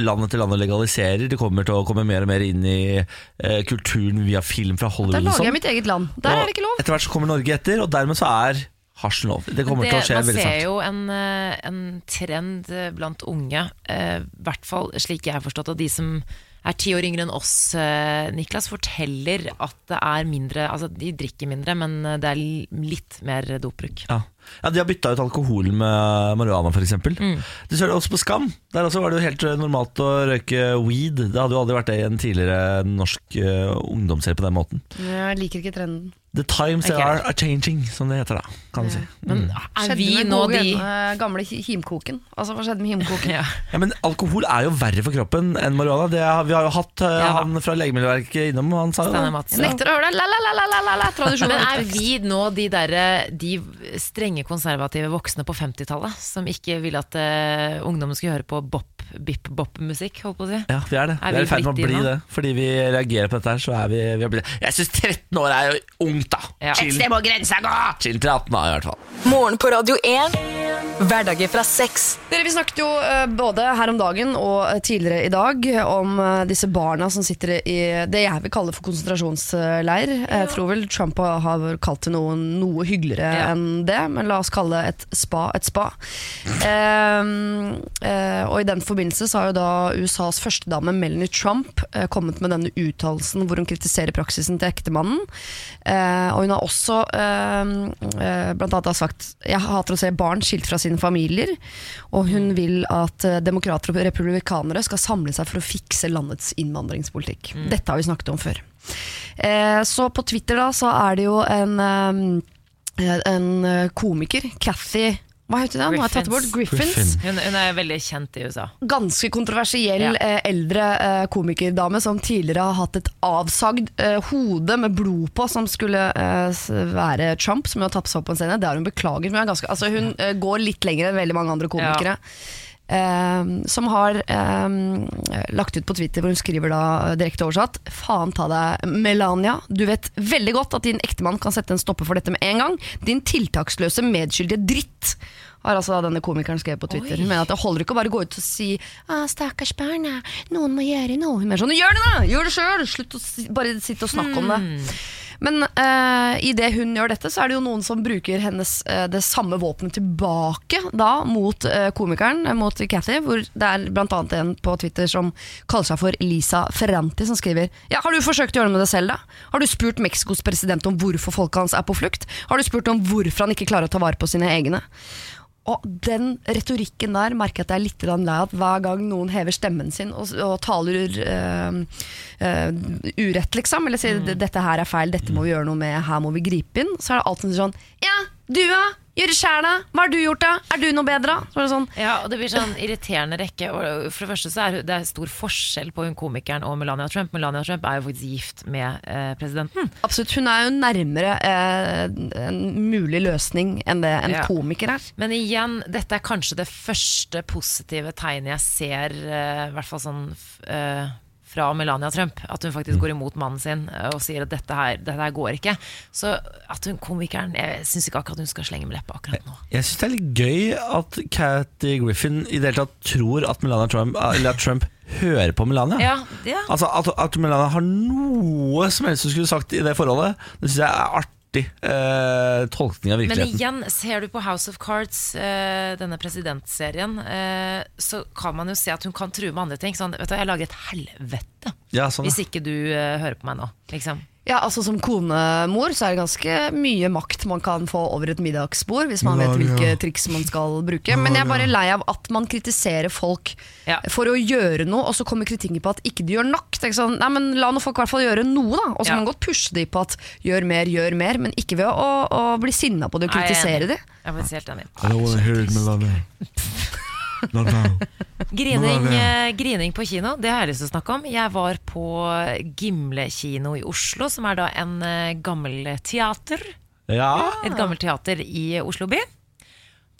landet til land og legaliserer Det kommer til å komme mer og mer inn i eh, Kulturen via film fra Hollywood Der lager sånn jeg mitt eget land. Der Og er det ikke lov. Etter hvert så kommer Norge etter Og dermed så er hasj lov Det kommer til å skje man ser jo en, eh, en trend eh, blant unge, eh, i hvert fall slik jeg har forstått, og de som er ti år yngre enn oss, eh, Niklas, forteller at det er mindre Altså, de drikker mindre, men det er litt mer dopbruk. Ja. Ja, de har bytta ut alkohol med marihuana eksempel Mm. Du ser det også på Skam Der også var det jo helt eh, normalt å røyke weed Det hadde jo aldri vært det i en tidligere norsk uh, ungdomsserie på den måten Jeg liker ikke trenden. The times they are, are changing, som det heter da, kan du si. Men Mm. er vi nå de gamle- gamle himkoken? Altså, hva skjedde med himkoken? ja. Ja, men alkohol er jo verre for kroppen enn marihuana. Det har, vi har jo hatt uh, Ja. han fra Legemiddelverket innom, og han sa jo det. Nekter å høre det. La, la, la, la, la, la, la. Men er vi nå de derre De strenge konservative voksne på 50-tallet som ikke ville at uh, ungdommen skulle høre på bop, bip-bop-musikk, holdt på å si? Ja, vi er det. Er vi er i ferd med å bli nå? det. Fordi vi reagerer på dette her, så er vi, vi er blitt det. Jeg syns 13 år er jo ungt, da. Ja. Chill, må grensa gå! chill til 18, da, i hvert fall. Morgen på Radio 1. Hverdager fra sex. Dere, Vi snakket jo eh, både her om dagen og eh, tidligere i dag om disse barna som sitter i det jeg vil kalle for konsentrasjonsleir. Jeg tror vel Trump har kalt det noe, noe hyggeligere Ja. enn det, men la oss kalle et spa et spa. Ehm, eh, og i den forbindelse så har jo da USAs førstedame Melanie Trump eh, kommet med denne uttalelsen hvor hun kritiserer praksisen til ektemannen. Eh, og hun har også eh, eh, blant annet har sagt Jeg hater å se barn skilt fra sine familier, og hun vil at demokrater og republikanere skal samle seg for å fikse landets innvandringspolitikk. Dette har vi snakket om før. Eh, så på Twitter da så er det jo en, eh, en eh, komiker, Cathy hva heter hun? Griffins. har tatt bort. Griffins. Griffin. Hun, hun er veldig kjent i USA. Ganske kontroversiell Ja. eh, eldre eh, komikerdame som tidligere har hatt et avsagd eh, hode med blod på, som skulle eh, være Trump, som hun har tapt seg opp på en scene. Det har hun beklaget. Men hun, ganske, altså, hun eh, går litt lenger enn veldig mange andre komikere. Eh, som har eh, lagt ut på Twitter hvor hun skriver da eh, direkte oversatt Faen ta deg, Melania. Du vet veldig godt at din ektemann kan sette en stopper for dette med en gang. Din tiltaksløse, medskyldige dritt. Har altså denne komikeren skrevet på Twitter. Hun mener at det holder ikke å bare gå ut og si ah, 'stakkars barna, noen må gjøre noe'. Hun mener sånn 'gjør det, da! Gjør det sjøl! Slutt å si, bare sitte og snakke om det'. Men uh, idet hun gjør dette, så er det jo noen som bruker hennes, uh, det samme våpenet tilbake da, mot uh, komikeren, eh, mot Cathy. Hvor det er annet en på Twitter som kaller seg for Lisa Ferranti, som skriver Ja, har du forsøkt å gjøre noe med det selv, da? Har du spurt Mexicos president om hvorfor folket hans er på flukt? Har du spurt om hvorfor han ikke klarer å ta vare på sine egne? Og den retorikken der merker jeg at jeg er litt lei av. Hver gang noen hever stemmen sin og, og taler uh, uh, urett, liksom, eller sier dette her er feil, dette må vi gjøre noe med, her må vi gripe inn, så er det alltid sånn Ja, du da? Gjør det sjæl, da? Hva har du gjort, da? Er du noe bedre? Så sånn Ja, og det blir sånn irriterende rekke. Og for det første så er det er stor forskjell på hun komikeren og Melania Trump. Melania Trump er jo faktisk gift med eh, presidenten. Absolutt. Hun er jo nærmere eh, en mulig løsning enn det en Ja. komiker er. Men igjen, dette er kanskje det første positive tegnet jeg ser, eh, i hvert fall sånn eh, fra Melania Trump. At hun faktisk går imot mannen sin eh, og sier at dette her, dette her går ikke. Så at hun komikeren Jeg syns ikke akkurat hun skal slenge med leppa akkurat nå. Jeg syns det er litt gøy at Cathy Griffin i det hele tatt tror at Melania Trump, eller at Trump hører på Melania. Ja, ja. Altså At, at Melania har noe som helst hun skulle sagt i det forholdet, det syns jeg er artig eh, tolkning av virkeligheten. Men igjen, ser du på House of Cards, eh, denne presidentserien, eh, så kan man jo se at hun kan true med andre ting. Sånn, vet du, jeg lager et helvete Ja, sånn, hvis ikke du eh, hører på meg nå. Liksom. Ja, altså Som konemor så er det ganske mye makt man kan få over et middagsbord, hvis man vet hvilke triks man skal bruke. Men jeg er bare lei av at man kritiserer folk Ja. for å gjøre noe, og så kommer kritikken på at ikke de gjør nok. Det er ikke sånn, nei, men La nå folk i hvert fall gjøre noe, da. Og så Ja. kan man godt pushe de på at gjør mer, gjør mer, men ikke ved å, å bli sinna på det og er kritisere de. Jeg er helt enig. I don't wanna hear it. Grining, eh, grining på kino, det har jeg lyst til å snakke om. Jeg var på Gimle kino i Oslo, som er da en eh, gammel teater. Ja. Et gammelt teater i Oslo by.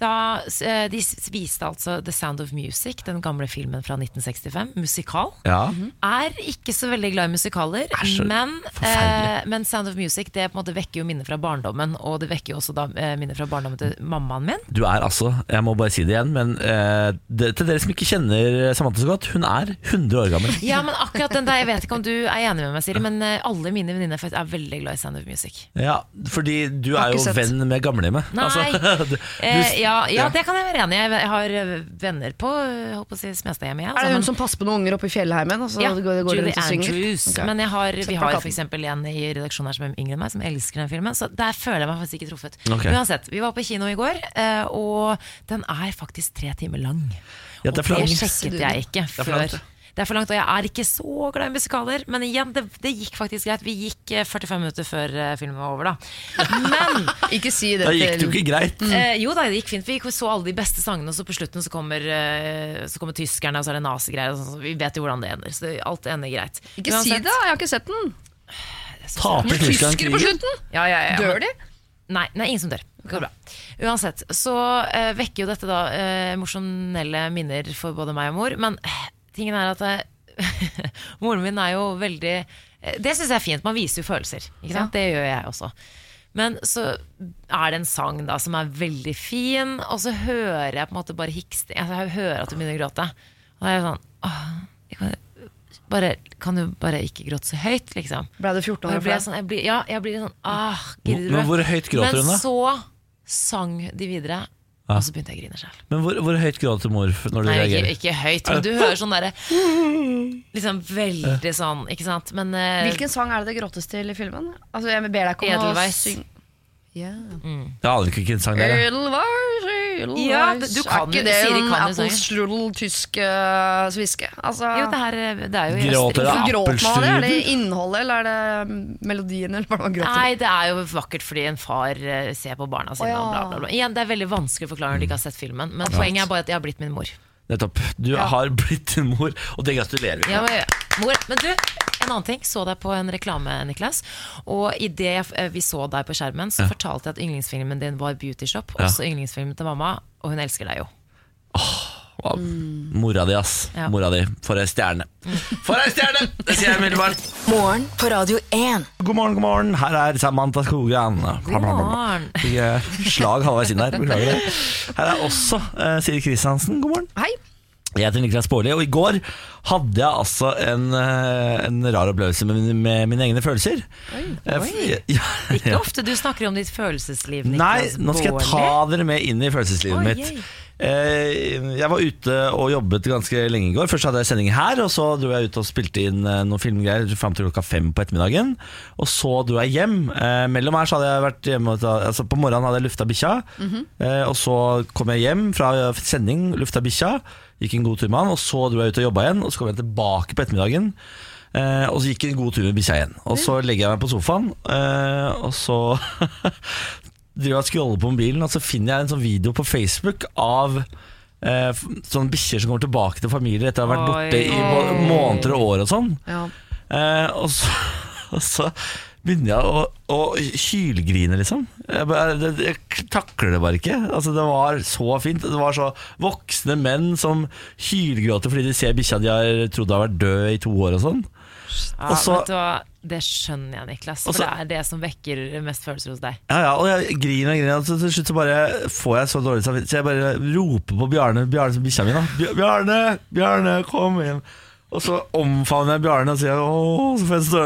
Da, eh, de viste altså The Sound of Music, den gamle filmen fra 1965, musikal. ja. Er ikke så veldig glad i musikaler, men, eh, men Sound of Music det på en måte vekker jo minner fra barndommen, og det vekker jo også da eh, minner fra barndommen til mammaen min. Du er altså, jeg må bare si det igjen, men eh, det, til dere som ikke kjenner Samantha så godt, hun er 100 år gammel. Ja, men akkurat den der, Jeg vet ikke om du er enig med meg, Siri, men eh, alle mine venninner er veldig glad i Sound of Music. Ja, fordi du er jo sett. venn med gamlehjemmet. Nei. Altså, du, Eh, ja, ja, ja. det kan jeg være enig i. Jeg har venner på på si Smestadhjemmet. Ja, Er det hun hun som passer på noen unger oppe i fjellheimen? Altså, så ja, går, går Julie? Andrews. Okay. Men jeg har, vi har f.eks. en i redaksjonen her som enn meg, som elsker den filmen. Så der føler jeg meg faktisk ikke truffet. Okay. Uansett, vi var på kino i går, eh, og den er faktisk tre timer lang. Ja, det og det sjekket jeg ikke før. Det. Er for langt, og jeg er ikke så glad i musikaler. Men igjen, det, det gikk faktisk greit. Vi gikk eh, 45 minutter før eh, filmen var over, da. Men Ikke si det Da gikk det jo ikke greit. Eh, jo da, det gikk fint. Vi så alle de beste sangene, og så på slutten så kommer, eh, så kommer tyskerne, og så er det nazigreier. sånn, Vi vet jo hvordan det ender. Så alt ender greit. Ikke si Uansett- det, jeg har ikke sett den. Taper tyskerne tyskere på slutten! Ja, ja, ja, Dør de? Nei, nei, ingen som dør. Det går bra. Uansett, så eh, vekker jo dette da eh, emosjonelle minner for både meg og mor. Men eh, tingen er at eh, moren min er jo veldig eh, Det syns jeg er fint. Man viser jo følelser. Ikke sant? Det gjør jeg også. Men så er det en sang da som er veldig fin, og så hører jeg på en måte bare hiksting. Altså, jeg hører at hun begynner å gråte. Og da er jeg sånn åh, jeg kan, bare, kan du bare ikke gråte så høyt, liksom? Ble du 14 Og år jeg sånn, jeg blir, ja, jeg blir sånn ah, gidder du Men hvor høyt gråter hun da? Men så sang de videre, og så begynte jeg å grine selv. Men hvor, hvor høyt gråter mor når du Nei, ikke, reagerer? ikke høyt, men du hører sånn derre Liksom veldig sånn, ikke sant? Men uh, Hvilken sang er det det gråtes til i filmen? Altså, Jeg ber deg ikke om å synge ja. Jeg aner ikke hvilken sang det er. Ja, du kan jo- ikke det Siri kan jo sangen. Tysk uh, sviske? Altså, Jo, det, her, det er jo Gråter det appelstrudel? Er det innholdet, eller er det mm, melodien? Eller hva man gråter Nei, det er jo vakkert fordi en far eh, ser på barna sine Oh, ja. bla, bla, bla. Igjen, det er veldig vanskelig å forklare når de ikke har sett filmen, men poenget er bare at jeg har blitt min mor. Nettopp. Du har blitt din mor, og det gratulerer vi Ja, med. men, mor, men du, en annen ting. Så deg på en reklame, Niklas. Og idet vi så deg på skjermen, så fortalte jeg at yndlingsfilmen din var Beauty Shop. Ja. Også yndlingsfilmen til mamma, og hun elsker deg jo. Wow. Mora di, ass. Ja. Mora di. For ei stjerne. For ei stjerne! Det sier jeg umiddelbart. Morgen på Radio 1. God morgen, god morgen. Her er Samantha Skogran. God morgen. Fikk, eh, Slag halvveis inn der. Beklager det. Her er også uh, Siri Kristiansen. God morgen. Hei! Jeg heter Niklas Baarli, og i går hadde jeg altså en, eh, en rar opplevelse med, mine- med mine egne følelser. Oi, oi Ja, Ikke ofte du snakker om ditt følelsesliv, Nei, nå skal jeg ta dere med inn i følelseslivet Oi, mitt. Eh, Jeg var ute og jobbet ganske lenge i går. Først hadde jeg sending her, og så dro jeg ut og spilte inn eh, noen filmgreier fram til klokka fem på ettermiddagen. Og så dro jeg hjem. Eh, Mellom her så hadde jeg vært hjemme altså På morgenen hadde jeg lufta bikkja, eh, og så kom jeg hjem fra sending, lufta bikkja, gikk en god tur med han, og så dro jeg ut og jobba igjen, og så kom jeg tilbake på ettermiddagen. Eh, og så gikk jeg en god tur med bikkja igjen. Og så legger jeg meg på sofaen, eh, og så driver jeg og scroller på mobilen, og så finner jeg en sånn video på Facebook av eh, sånne bikkjer som kommer tilbake til familier etter å ha vært borte i må- måneder og år og sånn. Ja. Eh, og, så, og så begynner jeg å, å kylgrine, liksom. Jeg, bare, jeg, jeg takler det bare ikke. Altså, det var så fint. Det var så voksne menn som hylgråter fordi de ser bikkja de har trodd har vært død i to år og sånn. Ja, Også, vet du hva? Det skjønner jeg, Niklas. For også, det er det som vekker mest følelser hos deg. Ja, ja, og jeg griner og griner, og til slutt så bare får jeg så dårlig samvittighet, så jeg bare roper på Bjarne, Bjarne som bikkja mi, da. "Bj- Bjarne, Bjarne, kom inn. Og så omfavner jeg Bjarne og sier åh, så.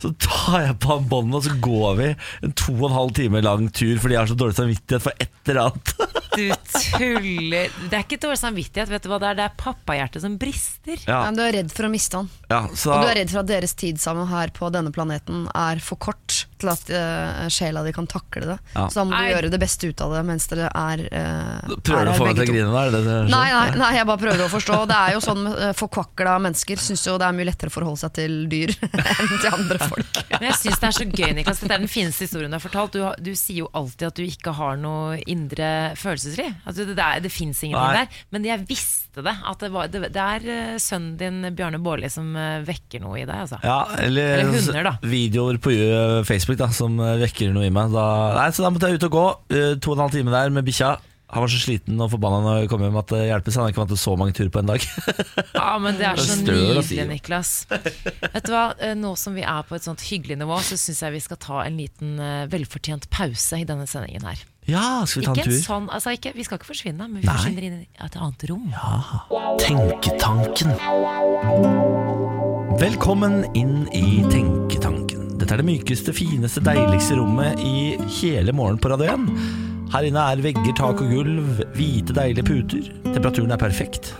Så tar jeg på han båndet, og så går vi en to og en halv time lang tur fordi jeg har så dårlig samvittighet for et eller annet. Du tuller. Det er ikke dårlig samvittighet, vet du hva det er? Det er pappahjertet som brister. Ja, Men du er redd for å miste han. ja, så, Og du er redd for at deres tid sammen her på denne planeten er for kort til at uh, sjela di kan takle det. Ja. Så da må du Nei. gjøre det beste ut av det mens dere er, uh, Prøver du å få meg til å grine der? er Det det Nei, nei, nei, jeg bare prøver å forstå. Det er jo sånn uh, Forkvakla mennesker syns jo det er mye lettere å forholde seg til dyr enn til andre folk. Men jeg syns det er så gøy, Niklas. Dette er den fineste historien du har fortalt. Du, du sier jo alltid at du ikke har noe indre følelsesliv. Altså, det, det, det fins ingenting der. Men jeg visste det. At det, var, det, det er eh, sønnen din, Bjarne Bårli, som eh, vekker noe i deg. Altså. Ja, eller, Eller hunder, da. videoer på uh, Facebook da, som vekker noe i meg. Da, nei, så da måtte jeg ut og gå. to og en halv time der med bikkja. Han var så sliten og forbanna når jeg kom hjem at det hjelper. Så han har ikke vant til så mange turer på en dag. Ja, men det er så nydelig, Niklas. Vet du hva, Eh, Nå som vi er på et sånt hyggelig nivå, så syns jeg vi skal ta en liten eh, velfortjent pause i denne sendingen her. Ja, skal vi ta Ikke en en tur? sånn, altså ikke, Vi skal ikke forsvinne, men vi Nei. forsvinner inn i et annet rom. Tenketanken. Velkommen inn i Tenketanken. Dette er det mykeste, fineste, deiligste rommet i hele morgen på Radio 1. Her inne er vegger, tak og gulv, hvite, deilige puter. Temperaturen er perfekt.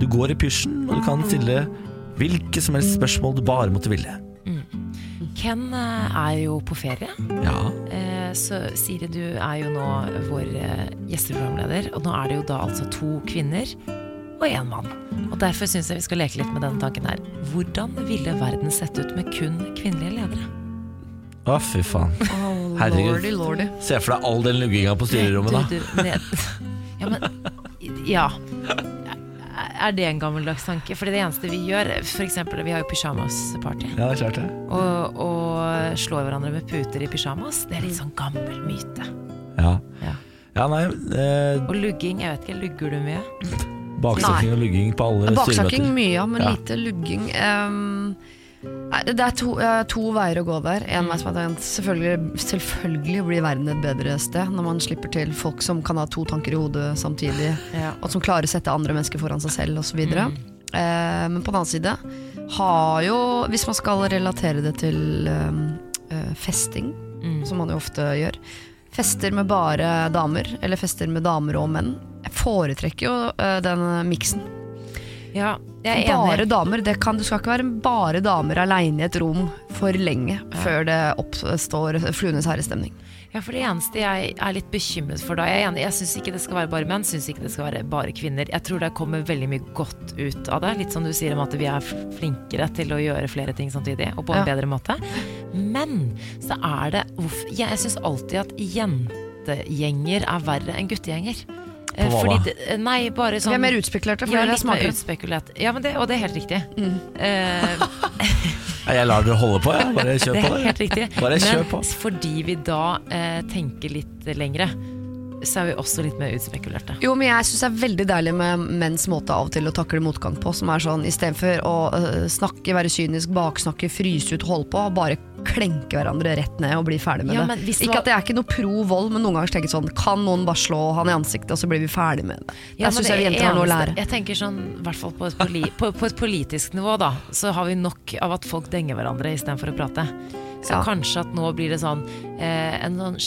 Du går i pysjen, og du kan stille hvilke som helst spørsmål du bare måtte ville. Ken eh, er jo på ferie, Ja, så Siri, du er jo nå vår eh, gjesteprogramleder. Og nå er det jo da altså to kvinner og én mann. Og Derfor syns jeg vi skal leke litt med denne tanken her. Hvordan ville verden sett ut med kun kvinnelige ledere? å fy faen. Oh, Herregud. lordy, lordy. Se for deg all den lugginga på styrerommet, da. Ja, men Ja. Er det en gammeldags tanke? Fordi det eneste vi gjør For eksempel, vi har jo pysjamasparty. Ja, det er klart det. Og, og slår hverandre med puter i pyjamas, det er litt sånn gammel myte. Ja, Ja. ja nei, eh, Og lugging, jeg vet ikke, lugger du mye? baksnakking og lugging på alle Baksnakking Baksakking mye, ja, men Ja. lite lugging. Ehm, nei, det det er to, uh, to veier å gå der. En vei som er tenkt Selvfølgelig, selvfølgelig blir verden et bedre sted når man slipper til folk som kan ha to tanker i hodet samtidig, Ja. og som klarer å sette andre mennesker foran seg selv osv. Mm. men på den annen side har jo, hvis man skal relatere det til uh, festing, Mm. som man jo ofte gjør Fester med bare damer, eller fester med damer og menn. Jeg foretrekker jo den miksen. Ja, Bare damer. Det, kan, det skal ikke være bare damer aleine i et rom for lenge før det oppstår Fluenes herrestemning. Ja, for det eneste jeg er litt bekymret for da Jeg er enig, jeg syns ikke det skal være bare menn, syns ikke det skal være bare kvinner. Jeg tror det kommer veldig mye godt ut av det. Litt som du sier om at vi er flinkere til å gjøre flere ting samtidig, og på en Ja. bedre måte. Men så er det jeg syns alltid at jentegjenger er verre enn guttegjenger. Eh, hva Fordi da? nei, bare sånn Vi er mer utspekulerte, for ja, dere er litt mer smartere. utspekulert. Ja, men det, og det er helt riktig. Mm. Eh, Jeg lar dere holde på, jeg. Bare kjør det på. er helt riktig. Bare kjør Men på. fordi vi da eh, tenker litt lengre, så er vi også litt mer utspekulerte. Jo, men jeg syns det er veldig deilig med menns måte av og til å takle motgang på. Som er sånn istedenfor å øh, snakke, være kynisk, baksnakke, fryse ut, holde på, bare klenke hverandre rett ned og bli ferdig med Ja, det. Var... Ikke at jeg er ikke noe pro vold, men noen ganger tenker jeg sånn Kan noen bare slå han i ansiktet, og så blir vi ferdig med det? Ja, Der syns jeg vi jenter har noe å lære. Jeg tenker sånn, i hvert fall på et, poli, på, på et politisk nivå, da, så har vi nok av at folk denger hverandre istedenfor å prate. Så Ja. kanskje at nå blir det sånn eh, en sånn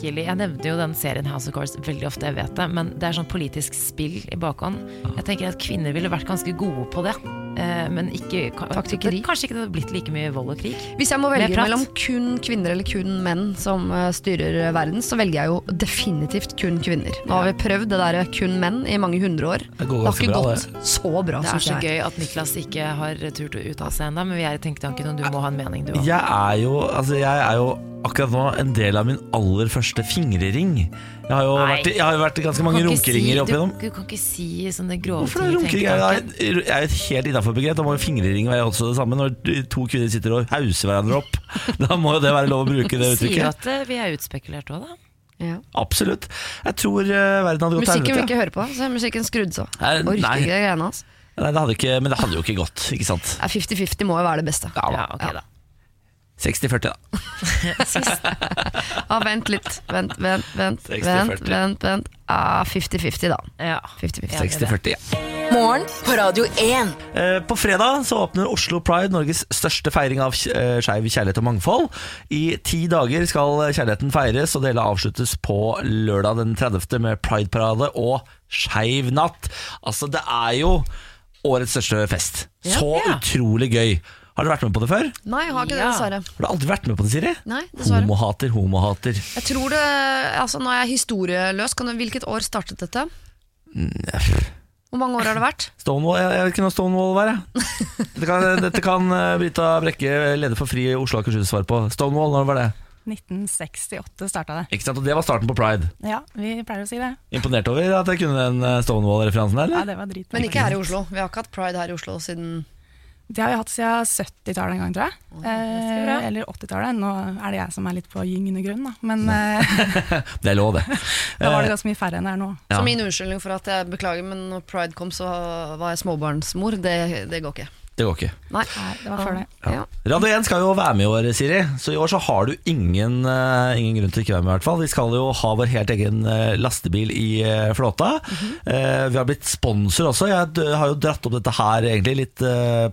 skikkelig Jeg nevner jo den serien House of Cards veldig ofte, jeg vet det, men det er sånn politisk spill i bakhånd. Jeg tenker at kvinner ville vært ganske gode på det. Eh, men ikke, Taktikkeri. kanskje ikke det hadde blitt like mye vold og krig. Hvis jeg må velge mellom kun kvinner eller kun menn som eh, styrer eh, verden, så velger jeg jo definitivt kun kvinner. Nå har vi prøvd det der kun menn i mange hundre år. Det går Det har ikke bra, gått så bra, Det er så gøy at Niklas ikke har turt å uttale seg ennå, men vi er i tenketanken, og du må ha en mening, du òg. Jeg er jo, altså jeg er jo akkurat nå en del av min aller første fingrering. Jeg har jo Nei. vært, i- jeg har jo vært i ganske mange runkeringer si- opp igjennom. Du, du kan ikke si sånne grove Hvorfor ting er runkering? Jeg er- jeg er helt innafor begrep. Da må jo fingrering være også det samme. Når to kvinner sitter og hauser hverandre opp, da må jo det være lov å bruke det Sier uttrykket. at eh, vi er utspekulert òg, da. Ja. Absolutt. Jeg tror eh, verden hadde gått til Musikken vil helvete. ikke høre på, så er musikken skrudd så. Nei, Orker nei. ikke de greiene hans. Nei, det hadde ikke, men det hadde jo ikke gått, ikke sant? Nei, 50-50 må jo være det beste. Ja, ok Ja. da 60-40, da. ah, vent litt. Vent, vent, vent. 60-40. vent, vent, vent. Ja, 50-50, da. Ja. 60-40. ja. Morgen på Radio 1. Eh, På fredag så åpner Oslo Pride, Norges største feiring av eh, skeiv kjærlighet og mangfold. I ti dager skal kjærligheten feires, og det hele avsluttes på lørdag den 30. med Pride-parade og skeiv natt. Altså, det er jo årets største fest. Så Ja. utrolig gøy. Har du vært med på det før? Nei, jeg har ikke det, dessverre. Har du aldri vært med på det, Siri? Nei, dessverre. Homohater, homohater. Jeg tror det, altså Nå er jeg historieløs. Kan du, hvilket år startet dette? Hvor mange år har det vært? Stonewall, jeg, jeg vet ikke når Stonewall var, jeg. Dette kan, dette kan eh, Brita Brekke, leder for Fri Oslo og Akershus, svare på. Stonewall, når var det? 1968 starta det. Ikke sant, og Det var starten på Pride. Ja, vi pleier å si det. Imponert over at jeg kunne den eh, Stonewall-referansen eller? Ja, det var dritbra. Men ikke her i Oslo. Vi har ikke hatt pride her i Oslo siden Det har vi hatt siden 70-tallet en gang, tror jeg. Eh, eller 80-tallet. Nå er det jeg som er litt på gyngende grunn, da. Men eh, Det er lov, det. da var det ganske mye færre enn det er nå. Ja. Så min unnskyldning for at jeg beklager, men når pride kom, så var jeg småbarnsmor. Det, det går ikke. Det går ikke. Nei. Det var før det. Ja. Radio 1 skal jo være med i år, Siri. Så i år så har du ingen, eh, ingen grunn til ikke å være med. i hvert fall Vi skal jo ha vår helt egen eh, lastebil i eh, flåta. Eh, vi har blitt sponsor også. Jeg har jo dratt opp dette her egentlig litt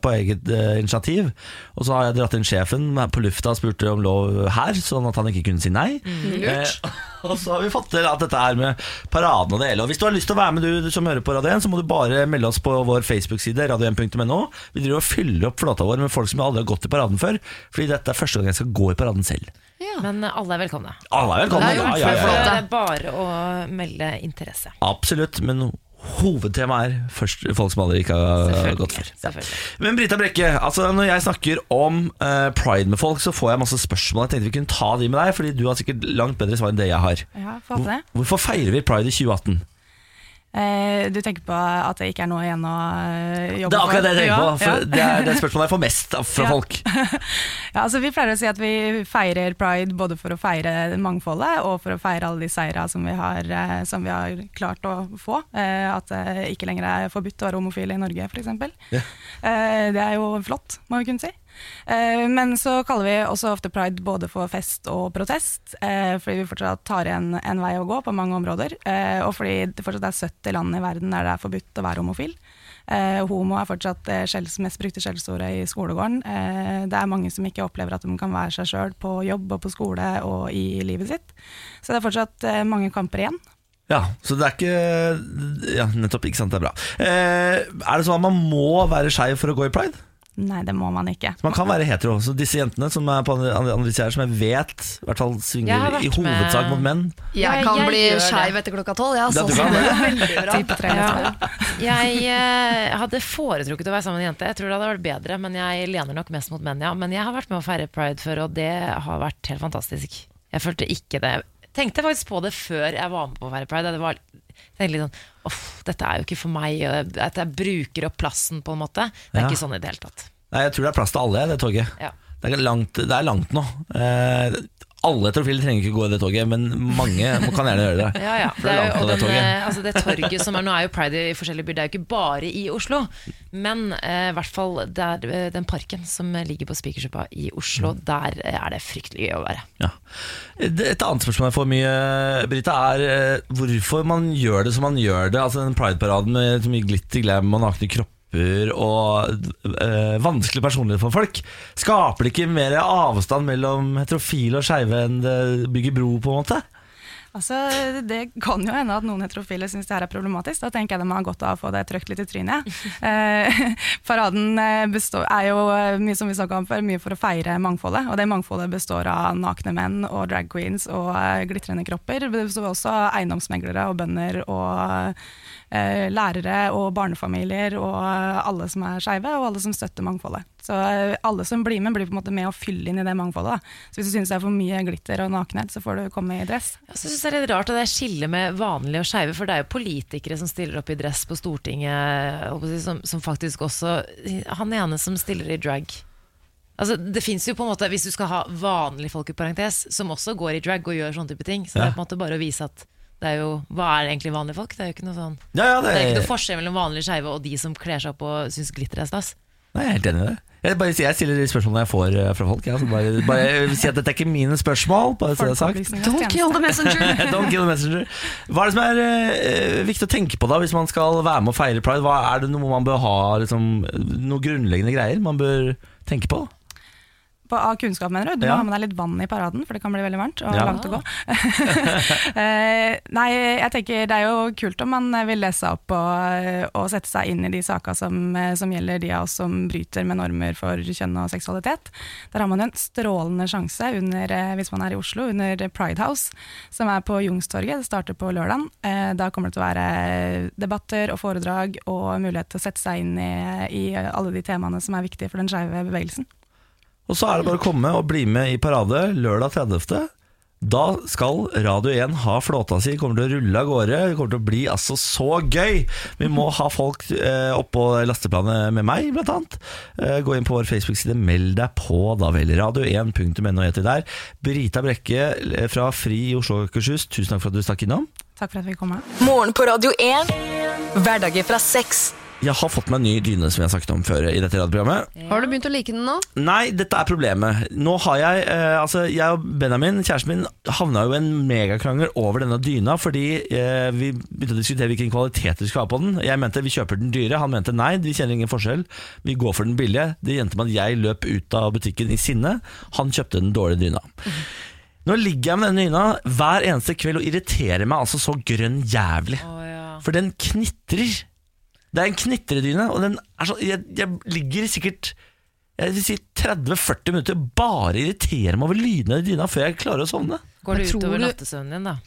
på eget initiativ. Og så har jeg dratt inn sjefen på lufta og spurte om lov her, sånn at han ikke kunne si nei. Eh, og så har vi fått til at dette her med paraden og det hele. Og hvis du har lyst til å være med, du, du som hører på Radio 1, så må du bare melde oss på vår Facebook-side, radio1.no. Vi driver og fyller opp flata vår med folk som aldri har gått i paraden før. Fordi dette er første gang jeg skal gå i paraden selv. Men eh, alle er velkomne. Alle er velkomne. Det er Ja, ja, ja, ja. Det er bare å melde interesse. Absolutt. Men hovedtemaet er først folk som aldri ikke har gått før. Men Brita Brekke, altså når jeg snakker om uh, pride med folk, så får jeg masse spørsmål. Jeg tenkte vi kunne ta de med deg, Fordi du har sikkert langt bedre svar enn det jeg har. Ja, det. Hvorfor feirer vi pride i 2018? Eh, du tenker på at det ikke er noe igjen å eh, jobbe Det er akkurat det jeg tenker på. For ja. det er det spørsmålet jeg får mest fra Ja. folk. Ja, altså Vi pleier å si at vi feirer pride både for å feire mangfoldet og for å feire alle de seira som vi har, eh, som vi har klart å få. Eh, at det ikke lenger er forbudt å være homofil i Norge, f.eks. Ja. Eh, det er jo flott, må vi kunne si. Eh, men så kaller vi også ofte pride både for fest og protest, eh, fordi vi fortsatt tar igjen en vei å gå på mange områder. Eh, og fordi det fortsatt er 70 land i verden der det er forbudt å være homofil. Homo er fortsatt det mest brukte skjellsordet i skolegården. Det er mange som ikke opplever at de kan være seg sjøl på jobb og på skole og i livet sitt. Så det er fortsatt mange kamper igjen. Ja, så det er ikke Ja, nettopp. Ikke sant, det er bra. Er det sånn at man må være skeiv for å gå i pride? Nei, det må man ikke. Så man kan være hetero. Så disse jentene som er på andre, her, som jeg vet i hvert fall svinger i hovedsak med- mot menn Jeg kan jeg bli skeiv etter klokka tolv, ja, sånn. Ja. liksom. Jeg eh, hadde foretrukket å være sammen med en jente. Jeg tror det hadde vært bedre, men jeg lener nok mest mot menn, ja. Men jeg har vært med å feire pride før, og det har vært helt fantastisk. Jeg følte ikke det Tenkte faktisk på det før jeg var med på å feire pride. Det var tenkte litt sånn Uff, dette er jo ikke for meg. At jeg bruker opp plassen, på en måte. Det er Ja. ikke sånn i det hele tatt. Nei, jeg tror det er plass til alle, det toget. Ja. Det er langt, det er langt nå. Eh, alle heterofile trenger ikke gå i det toget, men mange kan gjerne gjøre det. Ja, ja. Det, er langt jo, det den, eh, altså det torget som er Nå er jo pride i forskjellige byer, det er jo ikke bare i Oslo. Men eh, i hvert fall der, eh, den parken som ligger på Spikersuppa i Oslo, Mm. der er det fryktelig gøy å være. Ja. Et annet spørsmål jeg får mye, Brita, er hvorfor man gjør det som man gjør det. Altså den Pride-paraden med så mye glitter, glam og nakne kropper og eh, vanskelig personlighet for folk. Skaper det ikke mer avstand mellom heterofile og skeive enn det bygger bro, på en måte? Altså, Det kan jo hende at noen heterofile syns det her er problematisk. Da tenker jeg de har godt av å få det trøkt litt i trynet. Eh, paraden eh, består, er jo eh, mye som vi om før, mye for å feire mangfoldet. Og det mangfoldet består av nakne menn og drag queens og glitrende kropper. Det består også av eiendomsmeglere og bønder og lærere og barnefamilier og eh, alle som er skeive, og alle som støtter mangfoldet. Så eh, alle som blir med, blir på en måte med å fylle inn i det mangfoldet. Da. Så hvis du syns det er for mye glitter og nakenhet, så får du komme i dress. Jeg synes det er litt rart at det er skille med vanlige og skeive, for det er jo politikere som stiller opp i dress på Stortinget, som, som faktisk også Han ene som stiller i drag. Altså, det finnes jo på en måte, Hvis du skal ha vanlige folk i parentes, som også går i drag og gjør sånne type ting, så det er på en måte bare å vise at det er jo, Hva er egentlig vanlige folk? Det er jo ikke noe sånn Ja, ja, Det er ikke noe forskjell mellom vanlige skeive og de som kler seg opp og syns glitter er stas. nei, jeg er helt enig i det. Jeg, bare, jeg stiller de spørsmålene jeg får eh, fra folk. Jeg, bare, bare si at dette er ikke mine spørsmål. Bare så det er sagt. Don't kill the messenger! Don't kill the messenger. Hva er det som er uh, viktig å tenke på da hvis man skal være med og feire pride? Hva Er det noe man bør ha liksom, Noen grunnleggende greier man bør tenke på? På, av kunnskap, mener du? Du Ja. må ha med deg litt vann i paraden, for det kan bli veldig varmt og Ja. langt å gå. Eh, nei, jeg tenker det er jo kult om man vil lese seg opp og, og sette seg inn i de saka som, eh, som gjelder de av oss som bryter med normer for kjønn og seksualitet. Der har man jo en strålende sjanse under, eh, hvis man er i Oslo, under Pride House, som er på Jungstorget. Det starter på lørdag. Da kommer det til å være debatter og foredrag og mulighet til å sette seg inn i, i alle de temaene som er viktige for den skeive bevegelsen. Og så er det bare å komme og bli med i parade lørdag 30. Da skal Radio 1 ha flåta si, kommer til å rulle av gårde. Det kommer til å bli altså så gøy! Vi må ha folk eh, oppå lasteplanet med meg, blant annet. Eh, gå inn på vår Facebook-side, meld deg på, da vel. Radio1.no heter der. Brita Brekke eh, fra Fri i Oslo og Akershus, tusen takk for at du stakk innom. Takk for at vi kom. Morgen på Radio 1. Hverdager fra seks. Jeg har fått meg en ny dyne, som jeg har snakket om før i dette radioprogrammet. Har du begynt å like den nå? Nei, dette er problemet. Nå har jeg eh, Altså, jeg og Benjamin, kjæresten min, havna jo en megakrangel over denne dyna fordi eh, vi begynte å diskutere hvilken kvalitet vi skulle ha på den. Jeg mente vi kjøper den dyre, han mente nei, vi kjenner ingen forskjell. Vi går for den billige. Det endte med at jeg løp ut av butikken i sinne. Han kjøpte den dårlige dyna. Nå ligger jeg med denne dyna hver eneste kveld og irriterer meg altså så grønn jævlig. For den knitrer. Det er en knitredyne, og den er sånn jeg, jeg ligger sikkert jeg vil si 30-40 minutter bare irriterer meg over lydene i dyna før jeg klarer å sovne. Går det tror utover nattesøvnen din, da?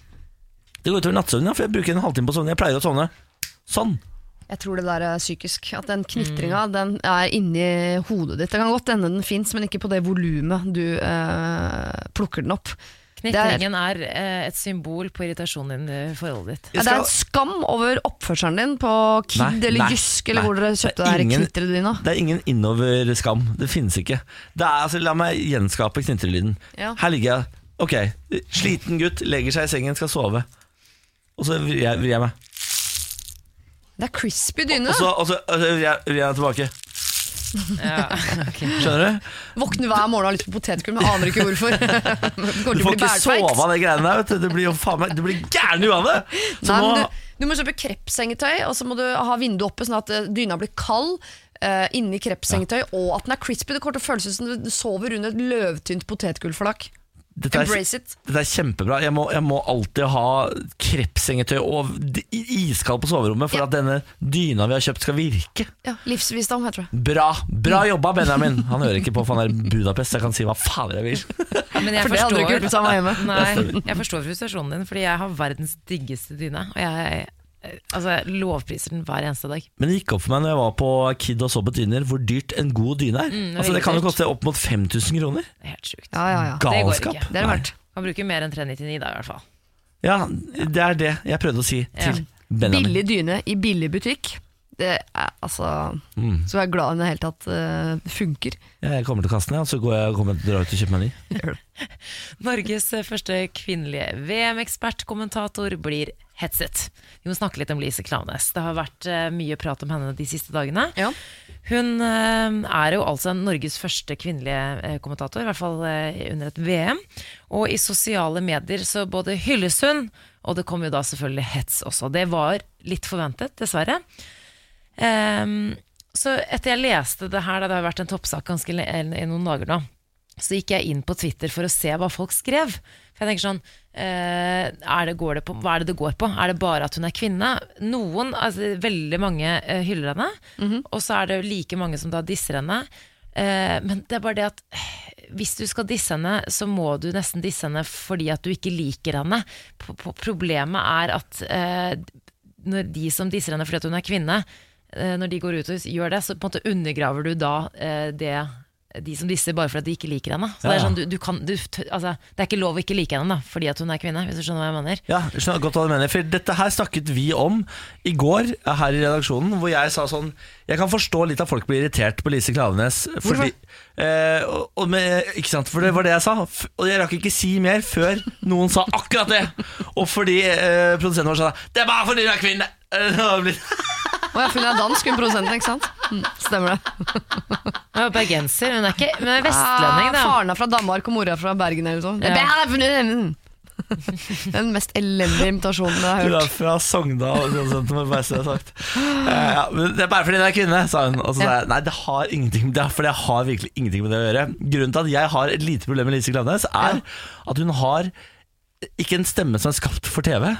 Det går utover nattesøvnen, ja, for jeg bruker en halvtime på å sovne. Jeg pleier å sovne sånn. Jeg tror det der er psykisk. At den knitringa den er inni hodet ditt. Det kan godt hende den fins, men ikke på det volumet du eh, plukker den opp. Knitringen er eh, et symbol på irritasjonen din i forholdet ditt. Ja, det er en skam over oppførselen din på Kid Nei, eller nei, Jysk eller nei. hvor dere Det kjøpte er det ingen- knitteret dine. Det er ingen innoverskam. Det finnes ikke. Det er, altså, la meg gjenskape knitrelyden. Ja. Her ligger jeg. Ok, sliten gutt, legger seg i sengen, skal sove. Og så vrir jeg, vrir jeg meg. Det er crispy dyne. Og så, og så, og så vrir jeg, jeg tilbake. Ja, ok. Skjønner du? Våkner hver morgen og har lyst på potetgull, men aner ikke hvorfor. Du får ikke sove av de greiene der. Vet du. Blir jo faen meg Du blir gæren i du, du må kjøpe krepsengetøy, og så må du ha vinduet oppe sånn at eh, dyna blir kald. uh, inni krepsengetøy, og at den er crispy. Det kommer til å føles ut som du sover under et løvtynt potetgullflak. Dette er, Embrace it. dette er kjempebra. Jeg må, jeg må alltid ha krepsengetøy og iskald på soverommet for Ja. at denne dyna vi har kjøpt, skal virke. Ja, Livsvisdom, heter det. Bra bra jobba, Benjamin! Han hører ikke på, for han er i Budapest. Jeg kan si hva faen jeg vil. Men jeg For det hadde du ikke gjort hvis han var hjemme. Nei, jeg forstår frustrasjonen din, fordi jeg har verdens diggeste dyne. Og jeg altså, jeg lovpriser den hver eneste dag. Men det gikk opp for meg når jeg var på Kid og så på dyner, hvor dyrt en god dyne er. Mm, det altså, det kan jo koste opp mot 5000 kroner. Det er helt sjukt. Ja, ja, ja. Det går Galskap. ikke. Det er verdt. Kan bruke mer enn 399 da, i hvert fall. Ja, det er det jeg prøvde å si til Benjamin. Billig dyne i billig butikk. Det er altså Mm. Så jeg er glad i det hele tatt uh, funker. Ja, jeg kommer til kassen, ja, så går jeg kommer til å dra ut og kjøpe meg ny. Norges første kvinnelige VM-ekspertkommentator blir hetset. Vi må snakke litt om Lise Klaveness. Det har vært eh, mye prat om henne de siste dagene. Ja. Hun eh, er jo altså Norges første kvinnelige eh, kommentator, i hvert fall under et VM. Og i sosiale medier så både hylles hun, og det kom jo da selvfølgelig hets også. Det var litt forventet, dessverre. Ehm, så etter jeg leste det her, det har vært en toppsak ganske i noen dager nå, så gikk jeg inn på Twitter for å se hva folk skrev. For jeg tenker sånn eh, er det, går det på, Hva er det det går på? Er det bare at hun er kvinne? Noen, altså veldig mange eh, hyller henne, og så er det like mange som da disser henne. Eh, men det er bare det at hvis du skal disse henne, så må du nesten disse henne fordi at du ikke liker henne. Problemet er at når de som disser henne fordi at hun er kvinne, når de går ut og gjør det, så på en måte undergraver du da det de som disser bare fordi de ikke liker henne. Så Ja, det, er sånn, du, du kan, du, altså, det er ikke lov å ikke like henne da, fordi at hun er kvinne, hvis du skjønner hva jeg mener. Ja, jeg skjønner godt hva du mener For dette her snakket vi om i går her i redaksjonen Hvor jeg sa sånn Jeg kan forstå litt at folk blir irritert på Lise Klavenes fordi, eh, og, og med, Ikke sant, for det var det jeg sa Og jeg rakk ikke si mer før noen sa akkurat det Og fordi eh, produsenten vår sa Det er bare fordi hun er kvinne Eh, Og jeg føler jeg en dansk, hun produsenten, ikke sant? Mm, stemmer det. Hun er bergenser, hun er ikke hun er vestlending, Ah, da. faren er fra Danmark og mora er fra Bergen eller noe. Ja. Det er Den mest elendige imitasjonen jeg har Du er fra Sogndal det. Eh, ja, Det er bare fordi hun er kvinne, sa hun Og så sa jeg, nei det har ingenting Det er fordi jeg har virkelig ingenting med det å gjøre Grunnen til at jeg har et lite problem med Lise Klaveness, Er at hun har ikke en stemme som er skapt for TV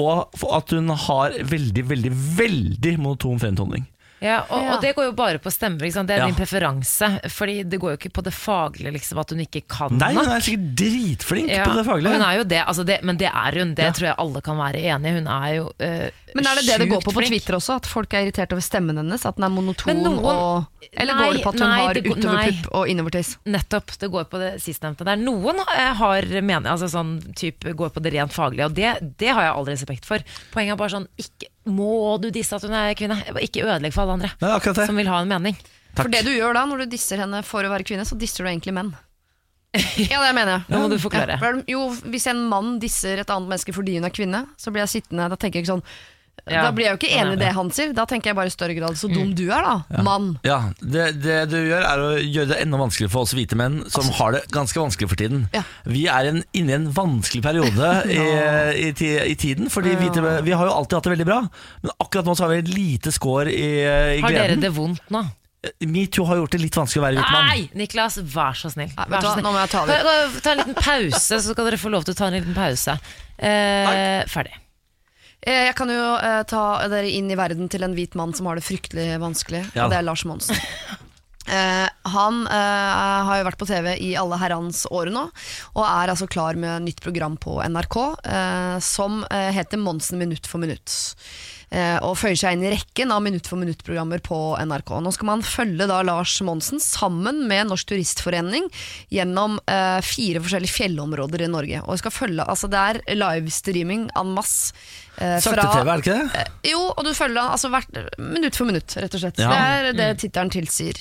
Og at hun har veldig, veldig, veldig monoton fremtoning Ja, og, Ja. og det går jo bare på stemmer, ikke sant? det er Ja. din preferanse. Fordi det går jo ikke på det faglige, liksom, at hun ikke kan Nei, hun er sikkert dritflink Ja, på det faglige Hun er jo det, altså det, men det er hun. Det Ja. tror jeg alle kan være enig i. Hun er jo uh, Men er det det det går på på. Twitter også? At folk er irritert over stemmen hennes? At den er monoton? Noen- og, eller går det på at hun Nei, har nei, går- utoverpupp og innovertiss? Nettopp, det går på det sistnevnte. Der noen eh, har mener, altså sånn, type, går på det rent faglige, og det, det har jeg aldri respekt for. Poenget er bare sånn ikke, Må du disse at hun er kvinne? Ikke ødelegg for alle andre Nei, det som vil ha en mening. For det du gjør da, når du disser henne for å være kvinne, så disser du egentlig menn. Ja, det mener jeg. Nå må du forklare. Ja, for jo, hvis en mann disser et annet menneske fordi hun er kvinne, så blir jeg sittende Da tenker jeg ikke sånn. Da blir jeg jo ikke enig i det han sier. Da tenker jeg bare i større grad så dum du er, da. Mann. Ja, det, det du gjør er å gjøre det enda vanskeligere for oss hvite menn Som har det ganske vanskelig for tiden Ja. Vi er en, inne i en vanskelig periode i, i, i, i tiden Fordi hvite, vi har jo alltid hatt det veldig bra Men akkurat nå så har vi et lite skår i, i Har dere det vondt nå? Metoo har gjort det litt vanskelig å være hvit mann Nei! Niklas, vær så snill. Nei, Vær så snill. nå må jeg ta det. Ta, ta en liten pause, så skal dere få lov til å ta en liten pause. Eh, ferdig. Eh, Jeg kan jo eh, ta dere inn i verden til en hvit mann som har det fryktelig vanskelig, Ja. og det er Lars Monsen. Eh, han eh, har jo vært på TV i alle herrens år nå, og er altså klar med nytt program på NRK eh, som eh, heter Monsen minutt for minutt. Eh, og føyer seg inn i rekken av minutt for minutt-programmer på NRK. Nå skal man følge da Lars Monsen sammen med Norsk Turistforening gjennom eh, fire forskjellige fjellområder i Norge. Og skal følge, altså Det er livestreaming en masse. Eh, Sakte-TV, er det ikke det? Eh, Jo, og du følger han altså hvert minutt for minutt, rett og slett. Ja. Det er det tittelen tilsier.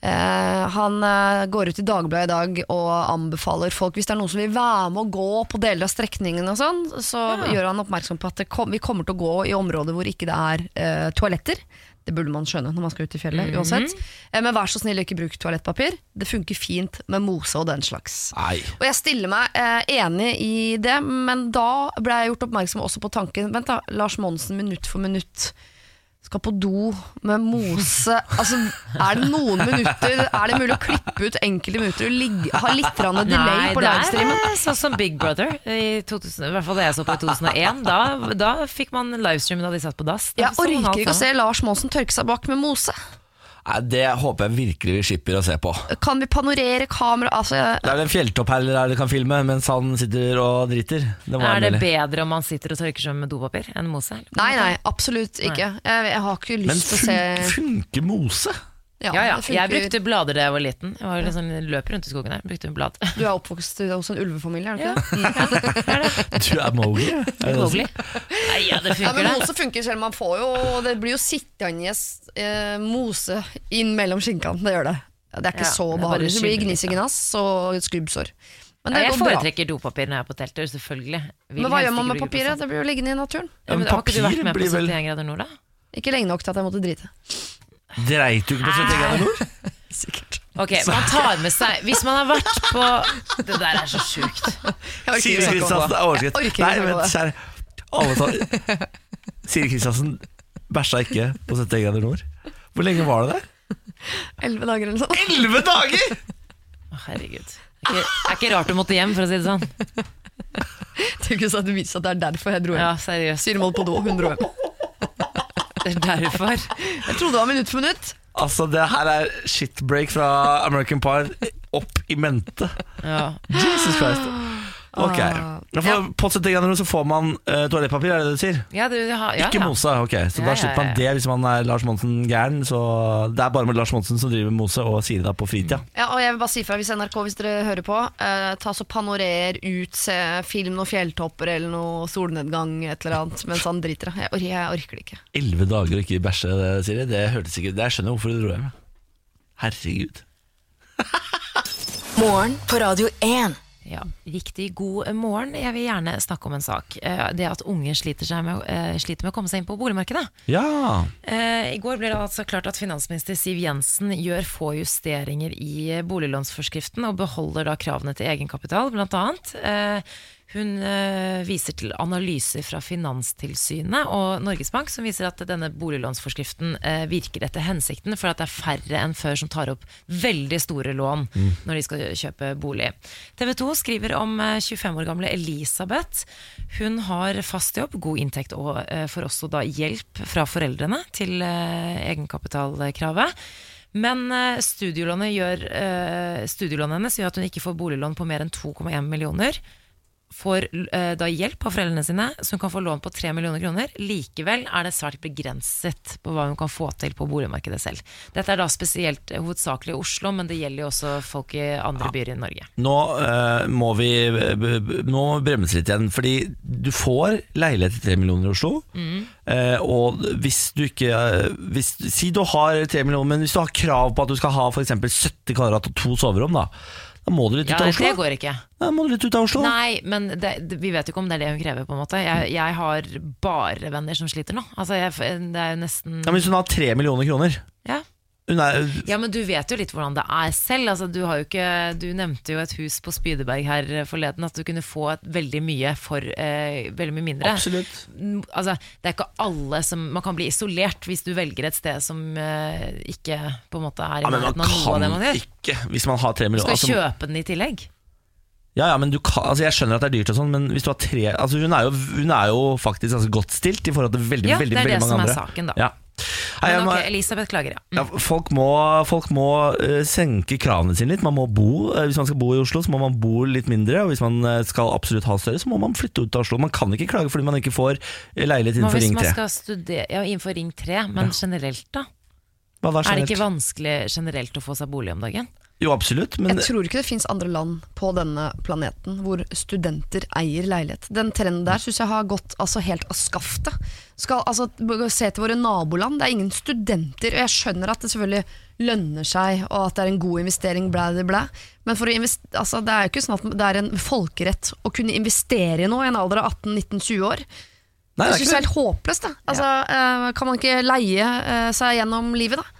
Eh, han eh, går ut i Dagbladet i dag og anbefaler folk, hvis det er noen som vil være med å gå på deler av strekningen og sånn, så gjør han oppmerksom på at det kom, vi kommer til å gå i områder hvor ikke det er eh, toaletter. Det burde man skjønne når man skal ut i fjellet, uansett. Eh, men vær så snill, ikke bruk toalettpapir. Det funker fint med mose og den slags. Nei Og jeg stiller meg eh, enig i det, men da ble jeg gjort oppmerksom også på tanken Vent da, Lars Monsen minutt for minutt skal på do med mose Altså, Er det noen minutter Er det mulig å klippe ut enkelte minutter og ligge, ha litt delay delay på livestreamen? Nei, det er sånn som Big Brother, i 2000, i hvert fall det jeg så på i 2001. Da, da fikk man livestreamen da de satt på dass. Jeg orker ikke å se Lars Monsen tørke seg bak med mose. Nei, Det håper jeg virkelig vi slipper å se på Kan vi panorere kamera altså, Det er vel en fjelltopp her der du kan filme Mens han sitter og driter Det Er det bedre om man sitter og tørker seg med dopapir enn mose? Nei, nei, absolutt ikke. Jeg, jeg har ikke lyst til å se Men funker mose? Ja, ja. ja. Jeg brukte blader da jeg var liten. Jeg var liksom, løp rundt i skogen her. Brukte blad. Du er oppvokst hos en ulvefamilie, er du ikke det? Du er Mowgli er det du Mowgli. sier? Nei, ja, det Ja, funker, men mose funker selv. Man får jo Det blir jo sittende eh, mose inn mellom skinkene. Det gjør det. Det er ikke Ja, så er behagelig. Det blir litt, og skrubbsår. Men Ja, jeg går bra. foretrekker dopapir når jeg er på telttur, selvfølgelig. Vil Men hva gjør man med papiret? Det blir jo liggende i naturen. Ja, men, Men har ikke du vært med på blir vel- 71 grader nord, da? Ikke lenge nok til at jeg måtte drite. Dreit du ikke på 70 grader nord? Sikkert. Ok, man tar med seg Hvis man har vært på Det der er så sjukt. Siri Kristiansen er overskritt. Nei, vent, kjære. Alle tar... Siri Kristiansen bæsja ikke på 70 grader nord. Hvor lenge var det der? Elleve dager eller noe sånt. Elleve dager! Å, Herregud. Det er ikke, det er ikke rart du måtte hjem, for å si det sånn. Tenk hvis det viser at det er derfor jeg dro hjem. Ja, seriøst. Siri måtte på do, hun dro hjem. Det er derfor. Jeg trodde det var minutt for minutt. Altså, det her er shitbreak fra American Pie opp i mente. Ja. Jesus Christ. Ok. Ja, Men for, På 70 grader så får man eh, toalettpapir, er det det du sier? Ja, du, har, ja, Ikke ja. mose, ok. Så Ja, da ja, slipper man ja. det hvis man er Lars Monsen gæren. Så det er bare med Lars Monsen som driver med mose og sier det da på fritida. Ja, og jeg vil bare si fra hvis NRK, hvis dere hører på, eh, ta så panorer ut, se film noen fjelltopper eller noe solnedgang, et eller annet, mens han driter. Jeg, or jeg orker det ikke. Elleve dager og ikke bæsje, det, Siri. Det hørtes ikke ut. Jeg skjønner hvorfor du dro hjem. Herregud. Morgen på Radio 1. Ja, Riktig god morgen. Jeg vil gjerne snakke om en sak. Eh, Det at unge sliter, med, eh, sliter med å komme seg inn på boligmarkedet. Ja. Eh, I går ble det altså klart at finansminister Siv Jensen gjør få justeringer i boliglånsforskriften og beholder da kravene til egenkapital, blant annet. Eh, Hun eh, viser til analyser fra Finanstilsynet og Norges Bank som viser at denne boliglånsforskriften eh, virker etter hensikten, for at det er færre enn før som tar opp veldig store lån når de skal kjøpe bolig. TV 2 skriver om eh, 25 år gamle Elisabeth. Hun har fast jobb, god inntekt og eh, får også da hjelp fra foreldrene til eh, egenkapitalkravet. Men eh, studielånet, gjør, eh, studielånet hennes gjør at hun ikke får boliglån på mer enn 2,1 millioner. Får eh, da hjelp av foreldrene sine, så hun kan få lån på 3 millioner kroner. Likevel er det svært begrenset på hva hun kan få til på boligmarkedet selv. Dette er da spesielt eh, hovedsakelig i Oslo, men det gjelder jo også folk i andre byer i Norge. Nå eh, må vi Nå må vi bremse litt igjen, fordi du får leilighet til 3 millioner i Oslo. Eh, og hvis du ikke eh, hvis, Si du har 3 millioner, men hvis du har krav på at du skal ha f.eks. 70 kvadrat og to soverom, da, da må du litt Ja, ut av Oslo. det går ikke. Da må du litt ut av Oslo. Nei, men det, vi vet jo ikke om det er det hun krever, på en måte. Jeg, jeg har bare venner som sliter nå. Altså, jeg, det er jo nesten Ja, men hvis hun har tre millioner kroner ja. Er, Ja, men du vet jo litt hvordan det er selv. Altså, du, ikke, du nevnte jo et hus på Spydeberg her forleden, at du kunne få veldig mye for eh, veldig mye mindre. Absolutt. Mm, Altså, det er ikke alle som Man kan bli isolert hvis du velger et sted som eh, ikke på en måte er i Ja, nærheten av noe av det man gjør. ikke, hvis man har 3 Du millioner skal altså, kjøpe den i tillegg. Ja, ja, men du kan, altså Jeg skjønner at det er dyrt, og sånn men hvis du har tre altså hun, er jo, hun er jo faktisk altså, godt stilt i forhold til veldig, Ja, veldig, det er det som er andre. saken, da. Ja. Nei, Men ok, Elisabeth klager, ja. Mm. ja, folk må, folk må uh, senke kravene sine litt. Man må bo, uh, Hvis man skal bo i Oslo, så må man bo litt mindre. Og hvis man eh, skal absolutt ha større, så må man flytte ut av Oslo. Man kan ikke klage fordi man ikke får leilighet leilighet Men innenfor hvis man skal studere ja, innenfor Ring 3, men generelt, da? Hva generelt? Er det ikke vanskelig generelt å få seg bolig om dagen? Jo, absolutt, men Jeg tror ikke det fins andre land på denne planeten hvor studenter eier leilighet. Den trenden der syns jeg har gått altså, helt av skaftet. Skal, altså, se til våre naboland, det er ingen studenter. Og jeg skjønner at det selvfølgelig lønner seg, og at det er en god investering, blæ, blæ, blæ. Men altså, det er jo ikke sånn at det er en folkerett å kunne investere i noe i en alder av 18-19-20 år. Nei, det Jeg er helt håpløst. Altså, ja. kan man ikke leie eh, seg gjennom livet, da?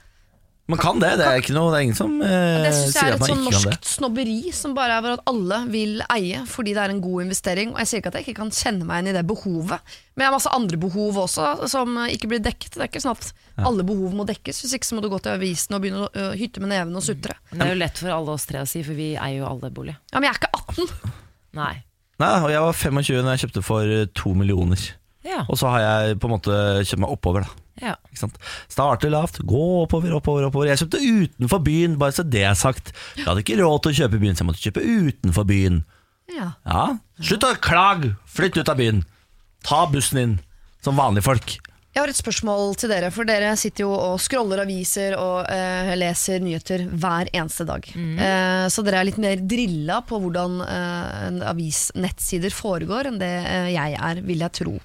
Man kan det. Det er, ikke noe, det er ingen som eh, Det synes jeg sier er at et man sånn ikke kan det. norsk snobberi som bare er for at alle vil eie fordi det er en god investering. Og jeg sier ikke at jeg ikke kan kjenne meg igjen i det behovet, men jeg har masse andre behov også som ikke blir dekket. Det er ikke sånn at alle behov må dekkes. Hvis ikke så må du gå til avisen og begynne å ø, hytte med neven og sutre. Men det er jo lett for alle oss tre å si, for vi eier jo alle bolig. Ja, men jeg er ikke 18! Nei. Nei, og Jeg var 25 da jeg kjøpte for eh, to millioner. Ja. Og så har jeg på en måte kjøpt meg oppover. da ja. Ikke sant? Starte lavt, gå oppover, oppover, oppover. Jeg kjøpte utenfor byen, bare så det er sagt. Jeg hadde ikke råd til å kjøpe i byen, så jeg måtte kjøpe utenfor byen. Ja. Ja, Slutt å klage! Flytt ut av byen. Ta bussen inn, som vanlige folk. Jeg har et spørsmål til dere, for dere sitter jo og scroller aviser og eh, leser nyheter hver eneste dag. Eh, så dere er litt mer drilla på hvordan eh, avisnettsider foregår enn det eh, jeg er, vil jeg tro.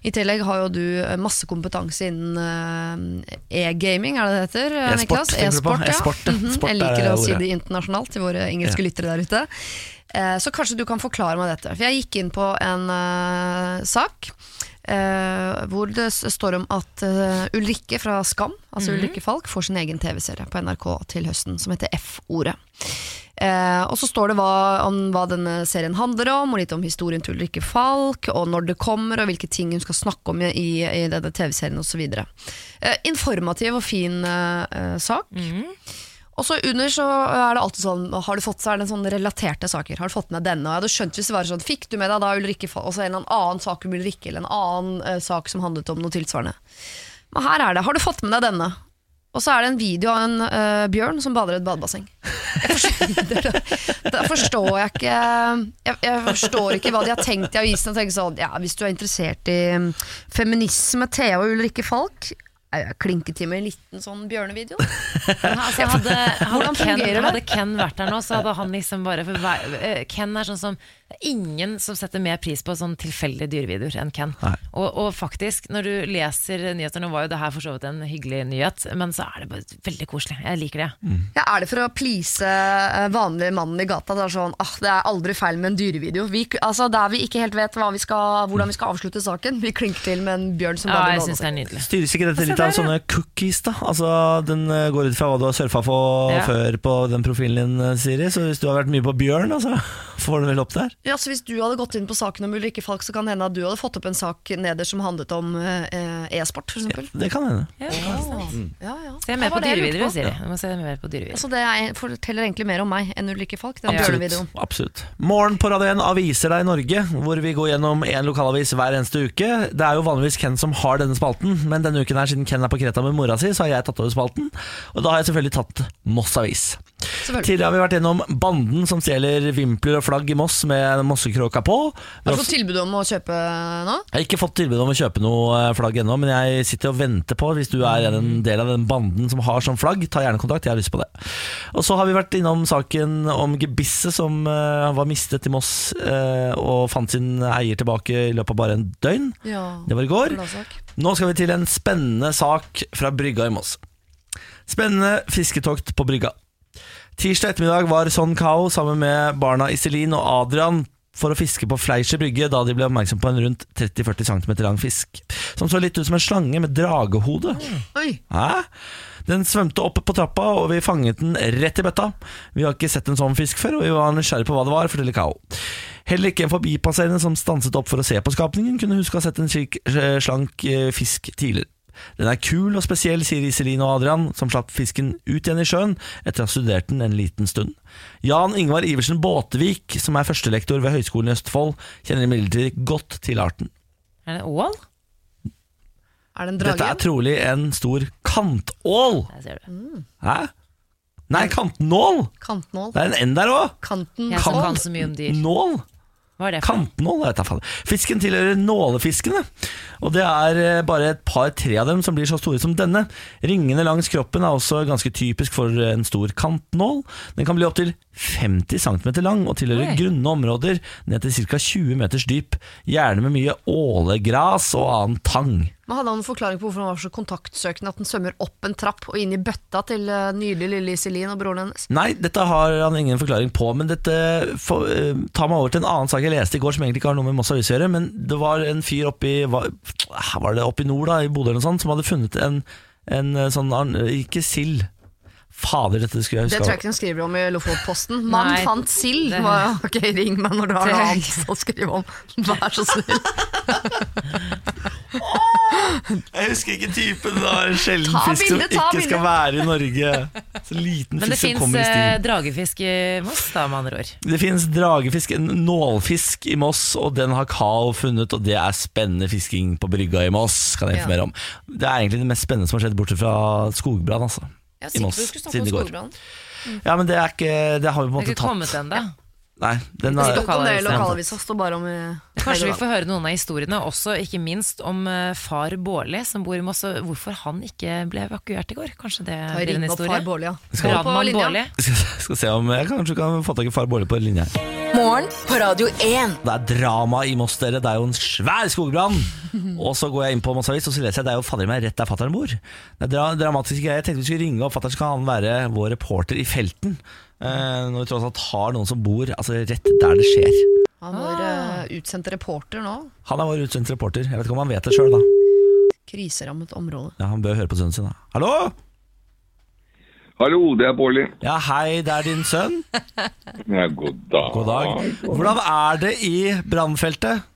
I tillegg har jo du eh, masse kompetanse innen eh, e-gaming, er det det heter? E-sport, Niklas? tenker du på? E-sport, ja. E mm. Mhm, Jeg er liker å si det internasjonalt til våre engelske Ja. lyttere der ute. Eh, Så kanskje du kan forklare meg dette. For jeg gikk inn på en uh, sak hvor det står om at eh, Ulrikke fra Skam, altså Ulrikke Falk, får sin egen TV-serie på NRK til høsten som heter F-ordet. Eh, og så står det hva, om hva denne serien handler om, og litt om historien til Ulrikke Falk, og når det kommer, og hvilke ting hun skal snakke om i, i denne TV-serien osv. Eh, informativ og fin eh, eh, sak. Og så under så er det alltid sånn Har du fått så er det sånn relaterte saker. Har du fått med denne? Og jeg hadde skjønt hvis det var sånn Fikk du med deg da Ulrikke Og så en eller annen sak om Ulrikke, eller en annen uh, sak som handlet om noe tilsvarende. Men her er det Har du fått med deg denne? Og så er det en video av en uh, bjørn som bader i et badebasseng. Jeg da forstår jeg ikke jeg, jeg forstår ikke hva de har tenkt i avisen. Og tenker sånn, ja, Hvis du er interessert i mm, feminisme, Thea og Ulrikke Falk eh, Klinke til med en liten sånn bjørnevideo. Men altså, hadde, hadde, Ken, hadde Ken vært her nå, så hadde han liksom bare eh, Ken er sånn som ingen som setter mer pris på sånn tilfeldige dyrevideoer enn Ken. Og, og faktisk, når du leser nyheter Nå var jo det her for så vidt en hyggelig nyhet, men så er det bare veldig koselig. Jeg liker det. Ja, er det for å please eh, vanlige mannen i gata? Det er sånn, ah, det er aldri feil med en dyrevideo. Vi, altså, der vi ikke helt vet hva vi skal, hvordan vi skal avslutte saken, vi klinker til med en bjørn som Ja, i jeg synes det er nydelig. Styres ikke dette litt av sånne cookies, da? Altså, Den eh, går ut fra hva du har surfa på Ja. før på den profilen din, eh, Siri. Så hvis du har vært mye på bjørn, altså, får du vel opp der? Ja, så Hvis du hadde gått inn på saken om Ulrikke Falk, så kan det hende at du hadde fått opp en sak nederst som handlet om eh, e-sport, f.eks. Det kan hende. Ja, det kan stemme. Ja, ja. Se mer på dyrevideoer. Siri. Du må se mer på dyrevideoer. Altså, det er, forteller egentlig mer om meg enn Ulrikke Falk, den Absolutt. absolutt Morgen på Radio 1 Aviser deg i Norge, hvor vi går gjennom en lokalavis hver eneste uke. Det er jo vanligvis Ken som har denne spalten, men denne uken her, siden Ken er på Kreta med mora si, så har jeg tatt over spalten. Og da har jeg selvfølgelig tatt Moss Avis. Tidligere har vi vært gjennom banden som stjeler vimpler og flagg i Moss med mossekråka på. Har du fått tilbud om å kjøpe nå? Jeg har ikke fått tilbud om å kjøpe noe eh, flagg ennå, men jeg sitter og venter på Hvis du er en del av den banden som har sånn flagg, ta gjerne kontakt. Jeg har lyst på det. Og så har vi vært innom saken om gebisset som eh, var mistet i Moss eh, og fant sin eier tilbake i løpet av bare en døgn. Ja. Det var i går. Gladsak. Nå skal vi til en spennende sak fra brygga i Moss. Spennende fisketokt på brygga. Tirsdag ettermiddag var Son Kao sammen med barna Iselin og Adrian for å fiske på Fleischer brygge da de ble oppmerksom på en rundt 30-40 cm lang fisk, som så litt ut som en slange med dragehode. Oi, Hæ? Den svømte opp på trappa, og vi fanget den rett i bøtta. Vi har ikke sett en sånn fisk før, og vi var nysgjerrige på hva det var, forteller Kao. Heller ikke en forbipasserende som stanset opp for å se på skapningen, kunne huske å ha sett en slik eh, slank eh, fisk tidligere. Den er kul og spesiell, sier Iselin og Adrian, som slapp fisken ut igjen i sjøen etter å ha studert den en liten stund. Jan Ingvar Iversen Båtevik, som er førstelektor ved Høgskolen i Østfold, kjenner imidlertid godt til arten. Er det ål? Er det en Dette er trolig en stor kantål. Der ser du. Hæ? Nei, kantnål! Kantnål? Det er en N der òg! Kanten Jeg som kan så mye om dyr. Nål. Hva er det for? Kantnål, jeg vet jeg faen. Fisken tilhører nålefiskene, og det er eh, bare et par-tre av dem som blir så store som denne. Ringene langs kroppen er også ganske typisk for en stor kantnål. Den kan bli opptil 50 cm lang og tilhører Oi. grunne områder ned til ca. 20 meters dyp, gjerne med mye ålegras og annen tang. Men Hadde han en forklaring på hvorfor han var så kontaktsøkende at han svømmer opp en trapp og inn i bøtta til uh, nydelige lille Iselin og broren hennes? Nei, dette har han ingen forklaring på, men dette for, uh, tar meg over til en annen sak jeg leste i går som egentlig ikke har noe med Moss Avis å gjøre, men det var en fyr oppe i, var, var det oppe i nord da, i Bodø eller noe sånt, som hadde funnet en, en eh, sånn, ikke sild, fader dette skulle jeg Det tror jeg ikke de skriver om i Lofotposten. Mann Nei, fant sild! det- Ok, ring meg når du har noe annet å skrive om. Vær så snill. Jeg husker ikke typen, Da. en sjelden Ta fisk som ikke skal være i Norge. Så liten Men det fisk som fins kommer i stil. dragefisk i Moss, da, med andre ord. Det finnes dragefisk, en nålfisk i Moss, og den har Kao funnet, og det er spennende fisking på brygga i Moss, kan jeg informere om. Det er egentlig det mest spennende som har skjedd, bortsett fra skogbrann, altså. I Moss, siden i går. Mm. Ja, men det er ikke Det har vi på en Det er måte ikke tatt. kommet ennå. Nei, den er, lokalavisa, står bare om Kanskje vi får høre noen av historiene, også ikke minst om eh, far Bårli som bor i Moss, og hvorfor han ikke ble evakuert i går. Kanskje det blir en historie? far? Bårli, ja. Skal på Radmann. Bårli. skal, skal se om jeg kanskje kan få tak i far Bårli på linja her. Morgen på Radio 1. Det er drama i Moss, dere. Det er jo en svær skogbrann. Og så går jeg inn på Moss Avis og så leser jeg det er jo fader meg rett der fatter'n bor. Det er dra dramatiske greier. Jeg tenkte vi skulle ringe opp fatter'n, så kan han være vår reporter i felten. Eh, når vi tross alt har noen som bor altså, rett der det skjer. Han er vår ah. utsendt reporter nå. Han er vår utsendte reporter. Jeg vet ikke om han vet det sjøl, da. Kriserammet område. Ja, han bør høre på sønnen sin. da Hallo! Hallo, det er Bårli. Ja, hei, det er din sønn. Ja, god dag. God dag. Hvordan er det i brannfeltet?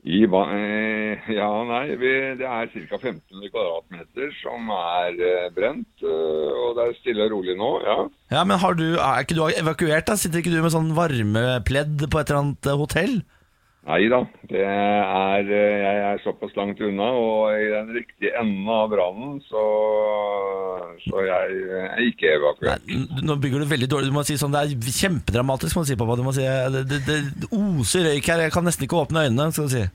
I, eh, ja, nei, vi, det er ca. 1500 kvadratmeter som er eh, brent, eh, og det er stille og rolig nå, ja. Ja, men har du, Er ikke du evakuert, da? Sitter ikke du med sånn varmepledd på et eller annet hotell? Nei da, det er, eh, jeg er såpass langt unna, og i den riktige enden av brannen, så, så jeg er ikke evakuert. Nei, Nå bygger du veldig dårlig. Du må si sånn, Det er kjempedramatisk. Må du si, pappa. Du må si, det, det, det oser røyk her. Jeg kan nesten ikke åpne øynene. skal du si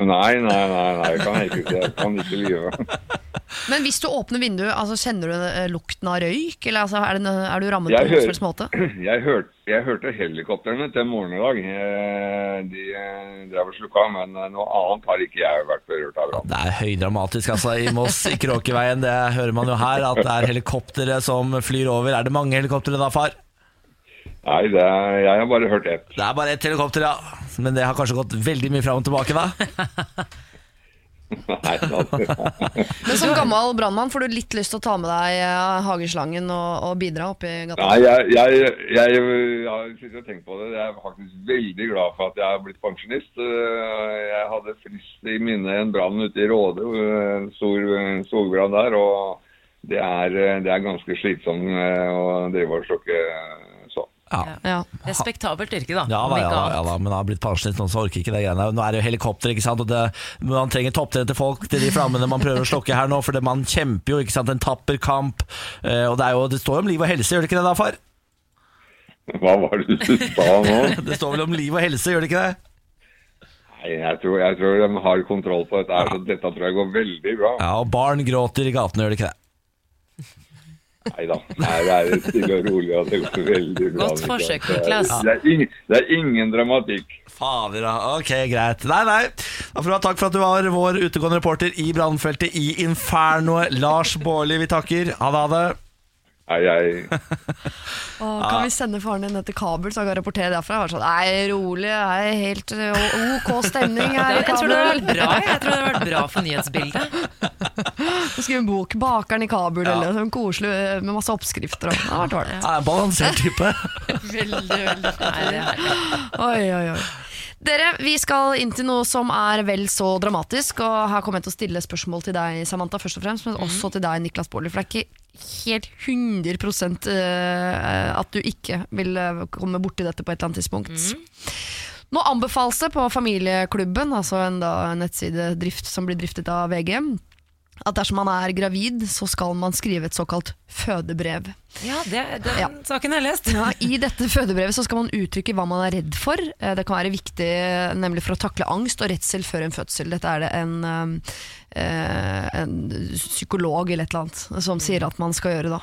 Nei, nei, nei, nei, kan jeg ikke. Jeg kan ikke lyve. Men hvis du åpner vinduet, altså, kjenner du eh, lukten av røyk? Eller altså, er, det, er du rammet Jeg på noen som måte? Jeg, hørte, jeg hørte helikoptrene til morgen i dag. Eh, De eh, drev og slukka, men noe annet har ikke jeg vært berørt av brann. Det er høydramatisk altså, i Moss, i Kråkeveien. Det hører man jo her, at det er helikoptre som flyr over. Er det mange helikoptre da, far? Nei, det er, jeg har bare hørt ett. Det er bare ett helikopter, ja. Men det har kanskje gått veldig mye fram og tilbake, da? Nei. Men som gammel brannmann får du litt lyst til å ta med deg eh, hageslangen og, og bidra oppi gata? Nei, jeg, jeg, jeg, jeg har sittet og tenkt på det. Jeg er faktisk veldig glad for at jeg har blitt pensjonist. Eh, Jeg hadde frist i minne en brann ute i Råde, eh, en stor en skogbrann der. Og det er, eh, det er ganske slitsomt eh, å drive og slukke. Ja. Ja. Respektabelt yrke, da. Ja, da, ja, da, ja da, men han har blitt pensjonist nå, så orker ikke det greiene. Nå er det jo helikopter, ikke sant. Og det, man trenger topptrente folk til de flammene man prøver å slokke her nå, for det, man kjemper jo, ikke sant. En tapper kamp. Eh, og det, er jo, det står jo om liv og helse, gjør det ikke det da, far? Hva var det du sa nå? Det står vel om liv og helse, gjør det ikke det? Nei, jeg tror, jeg tror de har kontroll på dette, her, så dette tror jeg går veldig bra. Ja, og barn gråter i gatene, gjør det ikke det? Nei da, Det er stille og rolig. og det går veldig bra. Godt forsøk, Niklas. Det er, ingen, det er ingen dramatikk. Fader, da. ok, greit. Nei, nei. Da får du ha takk for at du var vår utegående reporter i brannfeltet i Infernoet. Lars Baarli, vi takker. Ha det, ha det. Nei, ai. Åh, kan vi sende faren din ned til Kabul, så han kan rapportere derfra? Jeg var sånn, Nei, rolig, det er helt ok stemning her i Jeg tror det hadde Kabul. vært bra Jeg tror det hadde vært bra for nyhetsbildet. Skrive en bok, 'Bakeren i Kabul', eller sånn koselig med masse oppskrifter. Og. Det har vært ålreit. Ja, balansert type. Veldig, veldig Nei, det er herlig. Oi, oi, oi. Dere, vi skal inn til noe som er vel så dramatisk. Og her kommer jeg til å stille spørsmål til deg, Samantha, først og fremst, men også til deg, Niklas Baarli. For det er ikke helt 100 eh, at du ikke vil eh, komme borti dette på et eller annet tidspunkt. Nå anbefales det på Familieklubben, altså en da, nettsidedrift som blir driftet av VG, at dersom man er gravid, så skal man skrive et såkalt fødebrev. Ja, det, den Ja. saken har jeg lest. Ja, I dette fødebrevet så skal man uttrykke hva man er redd for. Eh, Det kan være viktig nemlig for å takle angst og redsel før en fødsel. Dette er det en, en psykolog eller et eller annet som sier at man skal gjøre da.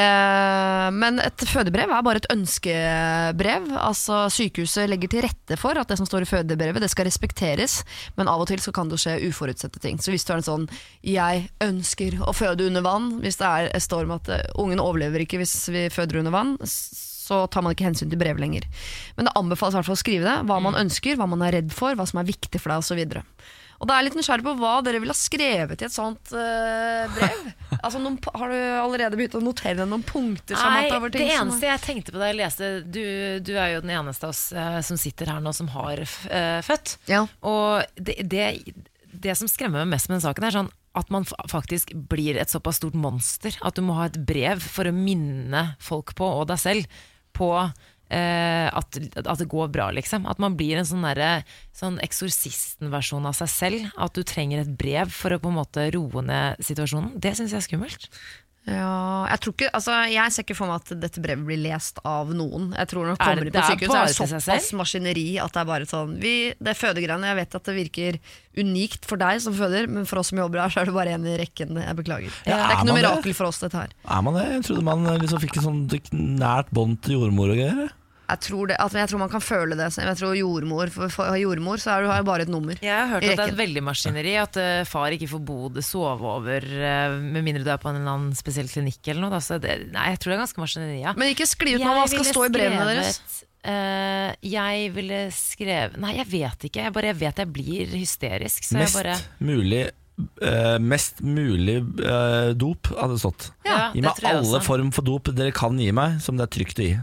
Eh, Men et fødebrev er bare et ønskebrev. Altså Sykehuset legger til rette for at det som står i fødebrevet det skal respekteres, men av og til så kan det skje uforutsette ting. Så hvis du er en sånn 'jeg ønsker å føde under vann', hvis det er, står om at eh, ungen overlever ikke hvis vi føder under vann, så tar man ikke hensyn til brev lenger. Men det anbefales i hvert fall å skrive det. Hva man ønsker, hva man er redd for, hva som er viktig for deg osv. Og da er jeg litt nysgjerrig på hva dere ville ha skrevet i et sånt uh, brev. Altså, noen, har du allerede begynt å notere noen punkter? Nei, det eneste jeg tenkte på da jeg leste Du, du er jo den eneste av oss uh, som sitter her nå som har eh, født. Ja. Og det, det, det som skremmer meg mest med den saken, er sånn at man faktisk blir et såpass stort monster at du må ha et brev for å minne folk på, og deg selv, på eh, at, at det går bra, liksom. At man blir en sånn, der, sånn eksorsisten-versjon av seg selv. At du trenger et brev for å på en måte roe ned situasjonen. Det syns jeg er skummelt. Ja, jeg, tror ikke, altså, jeg ser ikke for meg at dette brevet blir lest av noen. Jeg tror når det Er kommer det- på det er sykehus, er det såpass maskineri at det er bare sånn vi, Det er fødegreiene. Jeg vet at det virker unikt for deg som føder, men for oss som jobber her, så er det bare en i rekken. Jeg beklager. Ja, det er ikke er noe mirakel det? mirakel for oss, dette her. Er man det? Jeg trodde man liksom fikk et sånt nært bånd til jordmor og greier. Jeg tror, det, altså, jeg tror man kan føle det. Jeg tror jordmor, For, for jordmor så er du har bare et nummer. Jeg har hørt at det er et veldig maskineri. At uh, far ikke får bo det, sove over, uh, med mindre du er på en eller annen spesiell klinikk eller noe. Da. Så det, nei, jeg tror det er ganske maskineri, ja. Men ikke skli ut nå hva skal stå i brevene deres. Uh, jeg ville skrevet Nei, jeg vet ikke. Jeg, bare, jeg vet jeg blir hysterisk. Så Mest jeg bare mulig Uh, Mest mulig uh, dop, hadde det stått. Ja, Gi meg alle også. form for dop dere kan gi meg, som det er trygt å gi.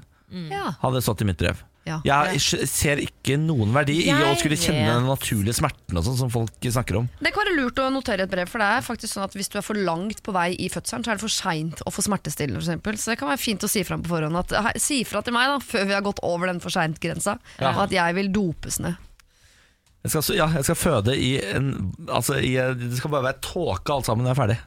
Ja. Hadde stått i mitt brev. Ja. Jeg ser ikke noen verdi i å skulle kjenne den naturlige smerten og sånn som folk snakker om. Det kan være lurt å notere et brev, for det er faktisk sånn at hvis du er for langt på vei i fødselen, så er det for seint å få smertestillende, f.eks. Så det kan være fint å si fra på forhånd at si fra til meg da, før vi har gått over den for seint-grensa, Ja. at jeg vil dopes ned. Jeg skal, ja, jeg skal føde i en Altså, i, det skal bare være tåke alt sammen når jeg er ferdig.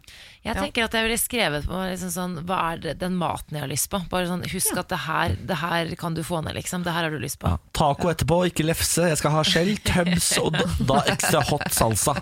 Jeg tenker at jeg ville skrevet på liksom sånn, Hva er det, den maten jeg har lyst på? Bare sånn, Husk at det her, det her kan du få ned, liksom. Det her har du lyst på. Taco etterpå, ikke lefse. Jeg skal ha skjell, tubs og da, da ekstra hot salsa.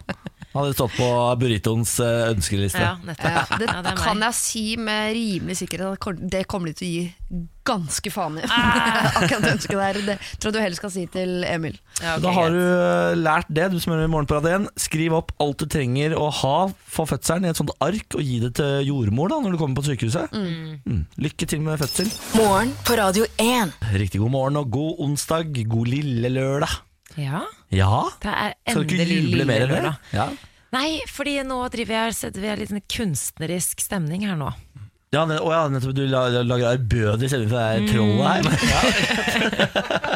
Hadde stått på burritoens eh, ønskeliste. Ja, nettopp. Ja, det, Ja, det kan jeg si med rimelig sikkerhet at det kommer de til å gi ganske faen i. Ah. Akkurat ønsket der. Det tror jeg du heller skal si til Emil. Ja, ok, Da har du eh, lært det, du som hører Morgen på Radio 1. Skriv opp alt du trenger å ha for fødselen i et sånt ark, og gi det til jordmor da, når du kommer på sykehuset. Mm. Lykke til med fødsel. Morgen på Radio 1. Riktig god morgen og god onsdag. God lille lørdag. Ja, Ja, det er skal du ikke juble mer enn det? Ja, Nei, fordi nå driver jeg vi har litt sånn kunstnerisk stemning her nå. Ja, det, å ja nettopp. Du la- la- lager ærbødig stemning for det er trollet her.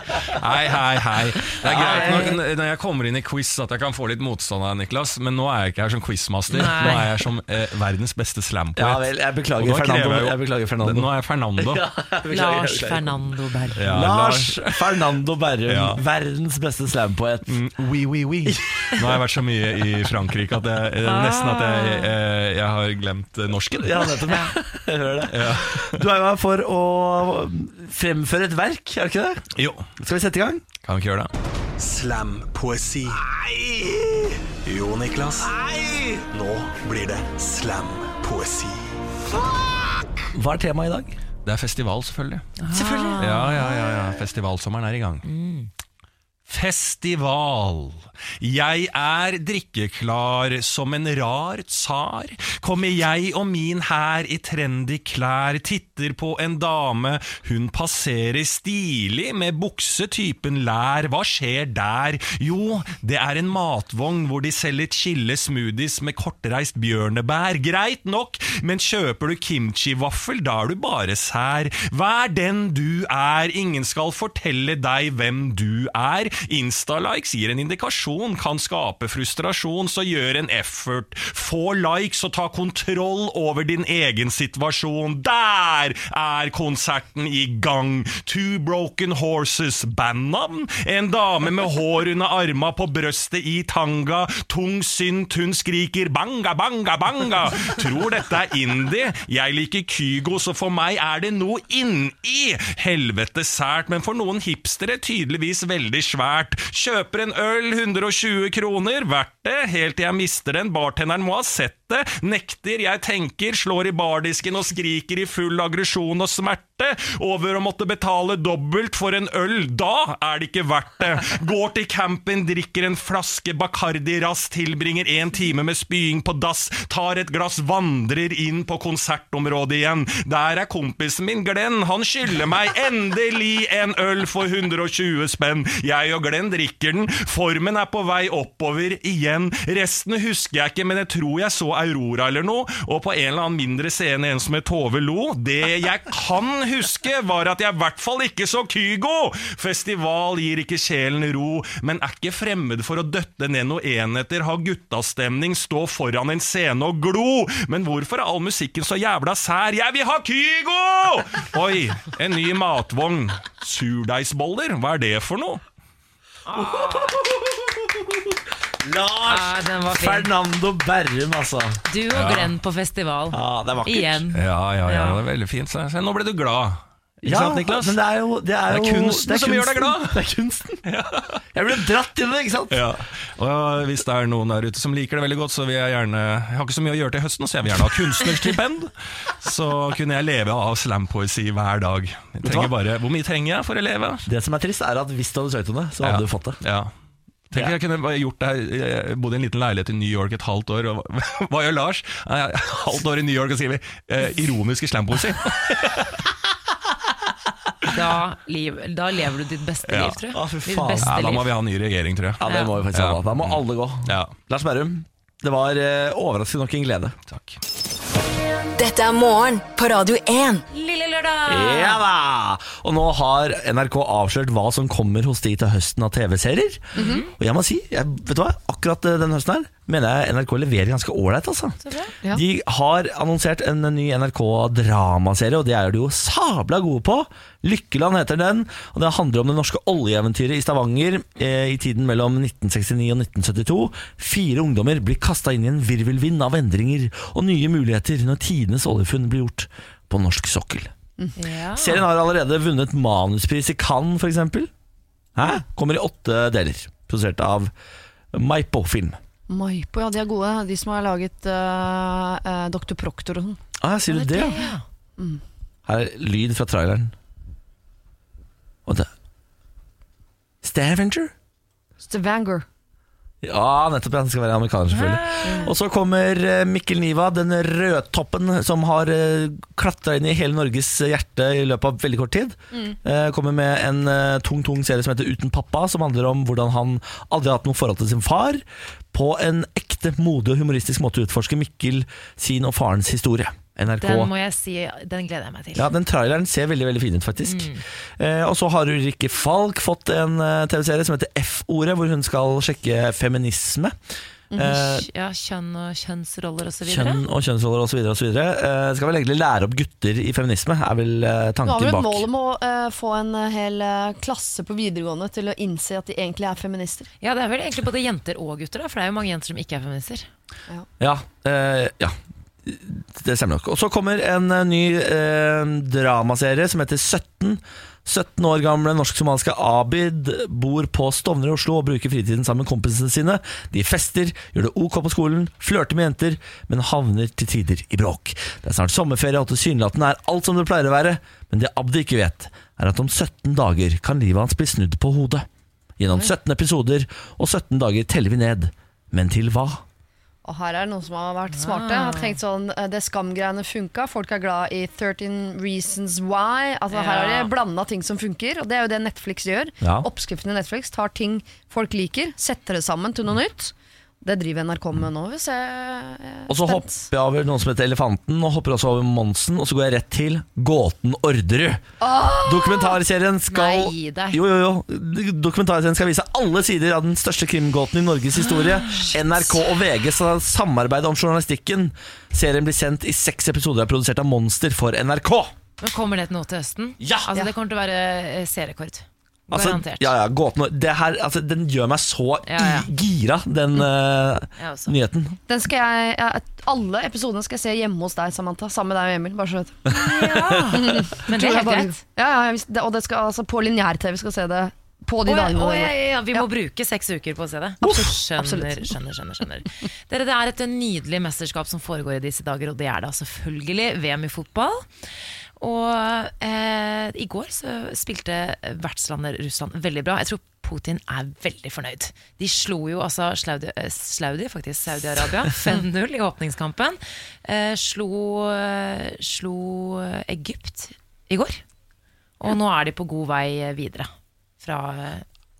Hei, hei, hei. Det er greit når, når jeg kommer inn i quiz at jeg kan få litt motstand av Niklas, men nå er jeg ikke her som quizmaster. Nei. Nå er jeg som eh, verdens beste slampoet. Ja vel, jeg beklager, Fernando. jeg Jeg beklager, Fernando. Nå er jeg Fernando. Lars Fernando Berrum. Ja, Lars Fernando Berrum, Ja. verdens beste slampoet. Mm, Oui, oui, oui. Nå har jeg vært så mye i Frankrike at jeg, eh, nesten at jeg, eh, jeg har glemt eh, norsken. Ja, nettopp. Jeg hører det. Du er jo her for å fremføre et verk, er det ikke det? Jo, Skal vi sette i gang? kan vi ikke gjøre det? Slampoesi. Jo, Niklas. Nei! Nå blir det slampoesi. Hva er temaet i dag? Det er festival, selvfølgelig. Selvfølgelig. Ja, ja, ja, ja. Festivalsommeren er i gang. Festival. Jeg er drikkeklar som en rar tsar. Kommer jeg og min hær i trendy klær, titter på en dame, hun passerer stilig med bukse typen lær. Hva skjer der? Jo, det er en matvogn hvor de selger chille smoothies med kortreist bjørnebær. Greit nok, men kjøper du kimchi-vaffel, da er du bare sær. Vær den du er, ingen skal fortelle deg hvem du er. Insta-likes gir en indikasjon, kan skape frustrasjon, så gjør en effort. Få likes og ta kontroll over din egen situasjon. Der er konserten i gang! Two Broken Horses, bandnavn? En dame med hår under arma på brøstet i tanga, tung synt, hun skriker banga, banga, banga. Tror dette er indie? Jeg liker Kygo, så for meg er det noe inni. Helvete sært, men for noen hipstere tydeligvis veldig svært. Kjøper en øl, 120 kroner, verdt det, helt til jeg mister den. Bartenderen må ha sett det. Nekter, jeg tenker, slår i bardisken og skriker i full aggresjon og smerte over å måtte betale dobbelt for en øl. Da er det ikke verdt det. Går til campen, drikker en flaske Bacardi Ras, tilbringer en time med spying på dass, tar et glass, vandrer inn på konsertområdet igjen. Der er kompisen min Glenn, han skylder meg endelig en øl for 120 spenn. Jeg og Glenn drikker den, formen er på vei oppover igjen. Resten husker jeg ikke, men jeg tror jeg så Aurora eller noe, og på en eller annen mindre scene en som het Tove Lo. Det jeg kan huske, var at jeg i hvert fall ikke så Kygo! Festival gir ikke sjelen ro, men er ikke fremmed for å døtte ned noen enheter, ha guttastemning, stå foran en scene og glo. Men hvorfor er all musikken så jævla sær? Jeg vil ha Kygo! Oi, en ny matvogn. Surdeigsboller, hva er det for noe? Lars Ja, fin. Fernando Berrum, altså. Du og Glenn på festival. Ja, det er vakkert. Igjen. Ja, ja, ja, Ja. det er veldig fint. Se, se, nå ble du glad. Ikke Ja, sant, Niklas? men det er jo Det er, Det er kunsten som gjør deg glad. Det er kunsten. Jeg ble dratt inn i det, ikke sant? Ja. Og hvis det er noen der ute som liker det veldig godt, så vil jeg gjerne Jeg har ikke så mye å gjøre til høsten, så jeg vil gjerne ha kunstnerstipend. Så kunne jeg leve av slampoesi hver dag. Jeg trenger bare, hvor mye trenger jeg for å leve? Det som er trist, er at hvis du hadde søkt om det, så hadde Ja. du fått det. Ja. Tenk Ja. jeg kunne gjort det her Jeg bodde i en liten leilighet i New York et halvt år, og hva gjør Lars? Halvt år i New York og skriver eh, ironiske slampoesi. Da, liv, da lever du ditt beste Ja. liv, tror jeg. Ah, beste Ja, da må vi ha ny regjering, tror jeg. Ja, det må vi faktisk Ja. ha. Da må alle gå. Ja, Lars Berrum, det var eh, overraskende nok en glede. takk. Dette er morgen på Radio 1. Lille lørdag! Ja da! Og nå har NRK avslørt hva som kommer hos de til høsten av TV-serier. Og jeg må si, jeg, vet du hva, akkurat denne den høsten her, mener jeg NRK leverer ganske ålreit. Altså. Ja. De har annonsert en ny NRK-dramaserie, og det er de jo sabla gode på. Lykkeland heter den, og det handler om det norske oljeeventyret i Stavanger eh, i tiden mellom 1969 og 1972. Fire ungdommer blir kasta inn i en virvelvind av endringer og nye muligheter når tidenes oljefunn blir gjort på norsk sokkel. Ja. Serien har allerede vunnet manuspris i Cannes, f.eks. Kommer i åtte deler, produsert av Maipo Film. Maipo, ja, de er gode. De som har laget uh, uh, Dr. Proctor og sånn. Ah, sier du det? Ja. Her er lyd fra traileren. Og det Stavanger? Stavanger. Ja, nettopp. Han skal være amerikaner, selvfølgelig. Og så kommer eh, Mikkel Niva, den rødtoppen som har uh, klatra inn i hele Norges hjerte i løpet av veldig kort tid. Mm. kommer med en eh, tung, tung serie som heter Uten pappa, som handler om hvordan han aldri har hatt noe forhold til sin far. På en ekte, modig og humoristisk måte utforsker Mikkel sin og farens historie. NRK Den må jeg si, den gleder jeg meg til. Ja, den traileren ser veldig veldig fin ut, faktisk. Eh, og så har Ulrikke Falk fått en eh, TV-serie som heter F-ordet, hvor hun skal sjekke feminisme. Eh, ja, kjønn og kjønnsroller og så videre. kjønn og kjønnsroller osv. Eh, skal vel egentlig lære opp gutter i feminisme, er vel eh, Nå har tanken et mål om å eh, få en eh, hel klasse på videregående til å innse at de egentlig er feminister. Ja, det er vel egentlig både jenter og gutter, da, for det er jo mange jenter som ikke er feminister. Ja, eh, ja. Det stemmer nok. Og så kommer en eh, ny eh, dramaserie som heter 17. 17 år gamle norsk-somaliske Abid bor på Stovner i Oslo og bruker fritiden sammen med kompisene sine. De fester, gjør det ok på skolen, flørter med jenter, men havner til tider i bråk. Det er snart sommerferie, og tilsynelatende er alt som det pleier å være, men det Abdi ikke vet, er at om 17 dager kan livet hans bli snudd på hodet. Gjennom 17 episoder og 17 dager teller vi ned. Men til hva? Og her er det noen som har vært smarte. Har tenkt sånn, eh, Det skamgreiene funka. Folk er glad i 13 Reasons Why. Altså Her har de blanda ting som funker, og det er jo det Netflix gjør. Ja. Oppskriften i Netflix tar ting folk liker, setter det sammen til noe nytt. Det driver NRK med nå. Hvis ser eh, Og så hopper jeg over noen som heter Elefanten, og hopper også over Monsen, og så går jeg rett til Gåten Orderud. Dokumentarserien skal Nei, det Jo, jo, jo. Dokumentarserien skal vise alle sider av den største krimgåten i Norges historie. NRK og VG skal samarbeide om journalistikken. Serien blir sendt i seks episoder, og er produsert av Monster for NRK. Men kommer det nå til høsten? Ja! Altså, det kommer til å være eh, serierekord. Altså, Garantert. ja, ja, gåten, det her, altså, den gjør meg så Ja, ja. gira, den uh, Jeg nyheten. Den skal jeg, ja, alle episodene skal jeg se hjemme hos deg, Samantha. Sammen med deg og Emil. Bare så vet du. Men det er helt greit. Ja, ja, jeg det, og det skal, altså, på lineær-TV skal se det på de oh, ja, dagene. å, ja, ja, vi vi Ja. må bruke seks uker på å se det. Absolutt. Skjønner, skjønner, skjønner, skjønner. Dere, Det er et nydelig mesterskap som foregår i disse dager, og det er da selvfølgelig VM i fotball. Og eh, i går så spilte vertslandet Russland veldig bra. Jeg tror Putin er veldig fornøyd. De slo jo altså Slaudi, eh, Slaudi faktisk, Saudi-Arabia 5-0 i åpningskampen. Eh, slo, eh, slo Egypt i går. Og nå er de på god vei videre. Fra,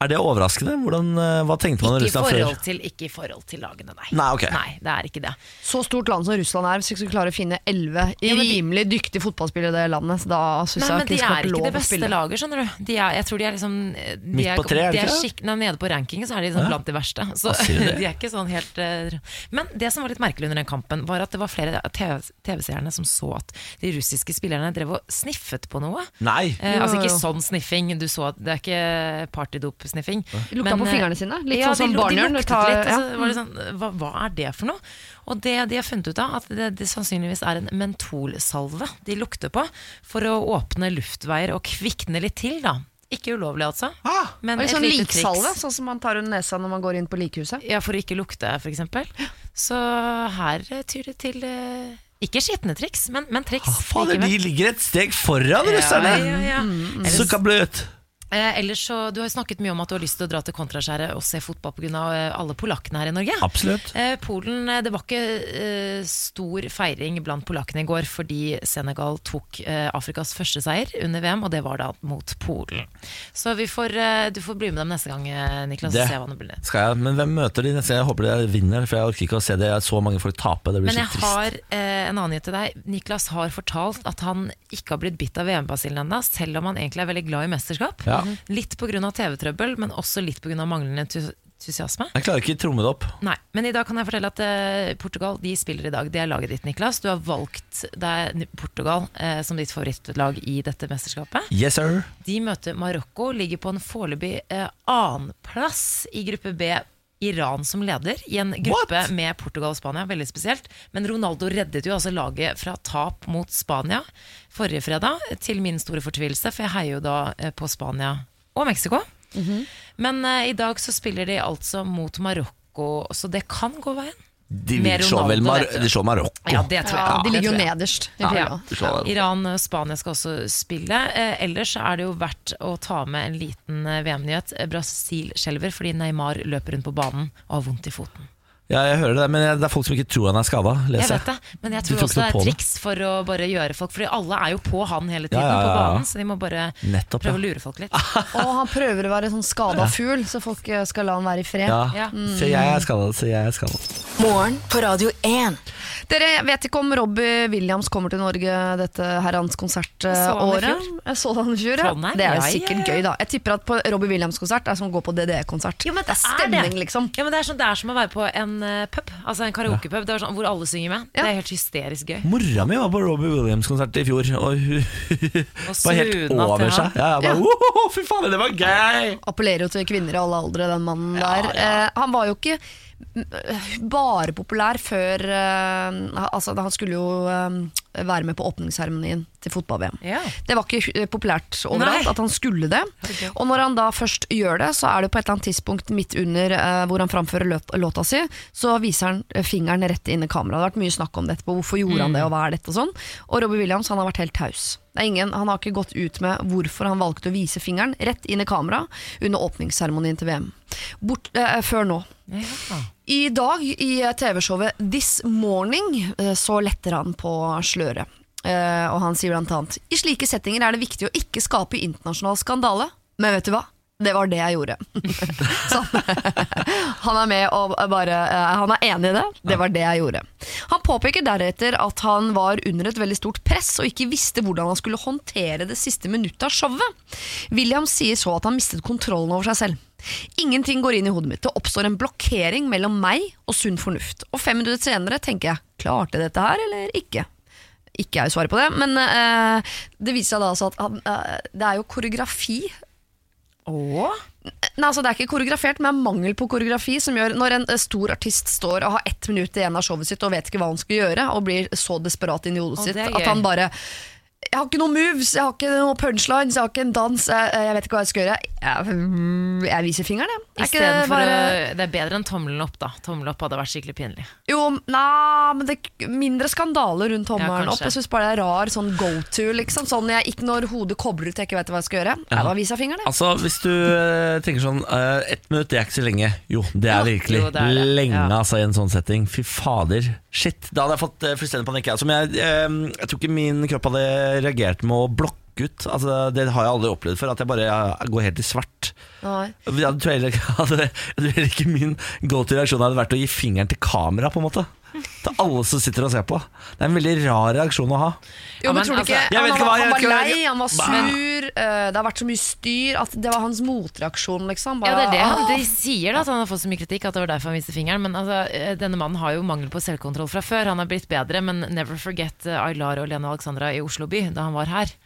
Er det overraskende? Hvordan, eh, hva tenkte man om ikke, i Russland før? forhold til, ikke i forhold til lagene, nei. Nei, okay. Nei, det er ikke det. Så stort land som Russland er, hvis vi skal klare å finne elleve Ja, men de- rimelig dyktige fotballspillere i det landet, så da syns Nei, jeg men ikke de skal er ikke lov det å beste spille. laget, skjønner du. De er, jeg tror de er liksom de Midt er, på tre, er de er ikke det? Nede på rankingen så er de liksom Ja. blant de verste. Så de er ikke sånn helt uh... Men det som var litt merkelig under den kampen, var at det var flere av TV TV-seerne som så at de russiske spillerne drev og sniffet på noe. Nei! Eh, altså ikke sånn sniffing, du så at det er ikke partydop-sniffing. Lukta på eh, fingrene sine, litt ja, sånn som barnehjørn, De det luktet litt, ja. var det sånn, hva, hva er det for noe? Og det de har funnet ut av, at det, det sannsynligvis er en mentolsalve de lukter på for å åpne luftveier og kvikne litt til, da. Ikke ulovlig, altså. Ah, Men et sånn lite liksalve, triks. sånn som man tar under nesa når man går inn på likhuset. Ja, for å ikke lukte, eksempel. Så her tyr det til eh, ikke skitne triks, men, men triks. Ah, Fader, de ligger et steg foran russerne! Ja, ja, ja. mm. Sukka bløt. Eh, ellers så, Du har jo snakket mye om at du har lyst til å dra til Kontraskjæret og se fotball pga. Eh, alle polakkene her i Norge. Absolutt. Eh, Polen, eh, Det var ikke eh, stor feiring blant polakkene i går fordi Senegal tok eh, Afrikas første seier under VM, og det var da mot Polen. Så vi får, du får bli med dem neste gang, Niklas. Det det blir. skal jeg, Men hvem møter de neste gang? Jeg håper de vinner, for jeg orker ikke å se det. så mange folk tape. Det blir Men så jeg trist. har en annen nyhet til deg. Niklas har fortalt at han ikke har blitt bitt av VM-basillen ennå, selv om han egentlig er veldig glad i mesterskap. Ja. Litt pga. TV-trøbbel, men også litt pga. manglende entusiasme. Jeg klarer ikke å tromme det opp. Nei, men i dag kan jeg fortelle at eh, Portugal de spiller i dag. Det er laget ditt, Niklas. Du har valgt deg Portugal eh, som ditt favorittlag i dette mesterskapet. Yes, sir. De møter Marokko, ligger på en foreløpig eh, annenplass i gruppe B. Iran som leder i en gruppe med Portugal og Spania. Veldig spesielt. Men Ronaldo reddet jo altså laget fra tap mot Spania forrige fredag, til min store fortvilelse, for jeg heier jo da eh, på Spania og Mexico. Men uh, i dag så spiller de altså mot Marokko, så det kan gå veien. De vil slå vel Mar de Marokko. Ja, det tror jeg. Ja, de ligger jo nederst. Ja. Iran og Spania skal også spille. Eh, ellers er det jo verdt å ta med en liten eh, VM-nyhet. Eh, Brasil skjelver fordi Neymar løper rundt på banen og har vondt i foten. Ja, jeg hører det, men det er folk som ikke tror han er skada. Jeg vet det, men jeg tror også det er triks for å bare gjøre folk Fordi alle er jo på han hele tiden Ja, ja, ja, på banen, så de må bare Nettopp, prøve å lure folk litt. Og han prøver å være sånn skada fugl, så folk eh, skal la han være i fred. Ja. Ja. så jeg er skadet, så jeg er skada. Morgen på Radio 1. Dere jeg vet ikke om Robbie Williams kommer til Norge dette herrens så han i konsertåret. Jeg så han i fjor, ja. Det er jo sikkert gøy, da. Jeg tipper at på Robbie Williams-konsert er som å gå på DDE-konsert. Det er stemning, liksom. Ja, men det er, sånn, det er som å være på en eh, pub, altså en karaokepub det er sånn, hvor alle synger med. Ja. Det er helt hysterisk gøy. Mora mi var på Robbie Williams-konsert i fjor, og hun var helt svuna over seg. Ja, jeg bare, «Woho, fy faen, det var gøy! Appellerer jo til kvinner i alle aldre, den mannen Ja, der. ja. Eh, han var jo ikke bare populær før uh, Altså, han skulle jo uh, være med på åpningsseremonien til fotball-VM. Ja. Det var ikke populært overalt Nei. at han skulle det. Okay. Og når han da først gjør det, så er det på et eller annet tidspunkt midt under uh, hvor han framfører låt, låta si, så viser han fingeren rett inn i kameraet. Det har vært mye snakk om det etterpå. Hvorfor gjorde han det, og hva er dette og sånn? Og Robbie Williams han har vært helt taus. Ingen, han har ikke gått ut med hvorfor han valgte å vise fingeren rett inn i kamera under åpningsseremonien til VM. Bort, eh, før nå. Ja. I dag i TV-showet This Morning eh, så letter han på sløret. Eh, og han sier blant annet I slike settinger er det viktig å ikke skape internasjonal skandale. Men vet du hva? Det var det jeg gjorde. så han er med og bare eh, Han er enig i det. Det var det jeg gjorde. Han påpeker deretter at han var under et veldig stort press og ikke visste hvordan han skulle håndtere det siste minuttet av showet. William sier så at han mistet kontrollen over seg selv. Ingenting går inn i hodet mitt. Det oppstår en blokkering mellom meg og sunn fornuft. Og fem minutter senere tenker jeg klarte dette her eller ikke? Ikke er jo svaret på det, men uh, det viser seg da altså at han, uh, det er jo koreografi Åh? Nei, altså Det er ikke koreografert, men det er mangel på koreografi som gjør når en eh, stor artist står og har ett minutt igjen av showet sitt og vet ikke hva han skal gjøre, og blir så desperat inni hodet Å, sitt at han bare jeg har ikke noen moves, jeg har ikke noen punchlines, jeg har ikke en dans. Jeg, jeg vet ikke hva jeg skal gjøre. Jeg, jeg viser fingeren, jeg. Er ikke det bare- å Det er bedre enn tommelen opp, da. Tommelen opp hadde vært skikkelig pinlig. Jo, nei, men det er mindre skandale rundt tommelen Ja, opp. Jeg syns bare det er rar sånn go to, liksom. Sånn jeg, ikke når hodet kobler ut, jeg ikke vet hva jeg skal gjøre. Ja. Da viser jeg fingeren, jeg. Altså, Hvis du eh, tenker sånn uh, Ett minutt, det er ikke så lenge. Jo, det er virkelig jo, det er det. lenge Ja. altså, i en sånn setting. Fy fader. Shit. Da hadde jeg fått uh, fullstendig panikk. Altså, jeg, uh, jeg tror ikke min kropp hadde reagert med å blokke ut. Altså, det har jeg aldri opplevd før. At jeg bare går helt i svart. Nei. Jeg tror heller ikke min go to reaksjon hadde vært å gi fingeren til kamera, på en måte. Til alle som sitter og ser på. Det er en veldig rar reaksjon å ha. Jo, Ja, men tror du altså, ikke han, ikke var, han var lei, han var sur, eh, det har vært så mye styr at det var hans motreaksjon, liksom. Ja, det er det han de sier, da, at han har fått så mye kritikk at det var derfor han viste fingeren. Men altså, eh, denne mannen har jo mangel på selvkontroll fra før. Han har blitt bedre, men never forget eh, Aylar og Lene Alexandra i Oslo by da han var her.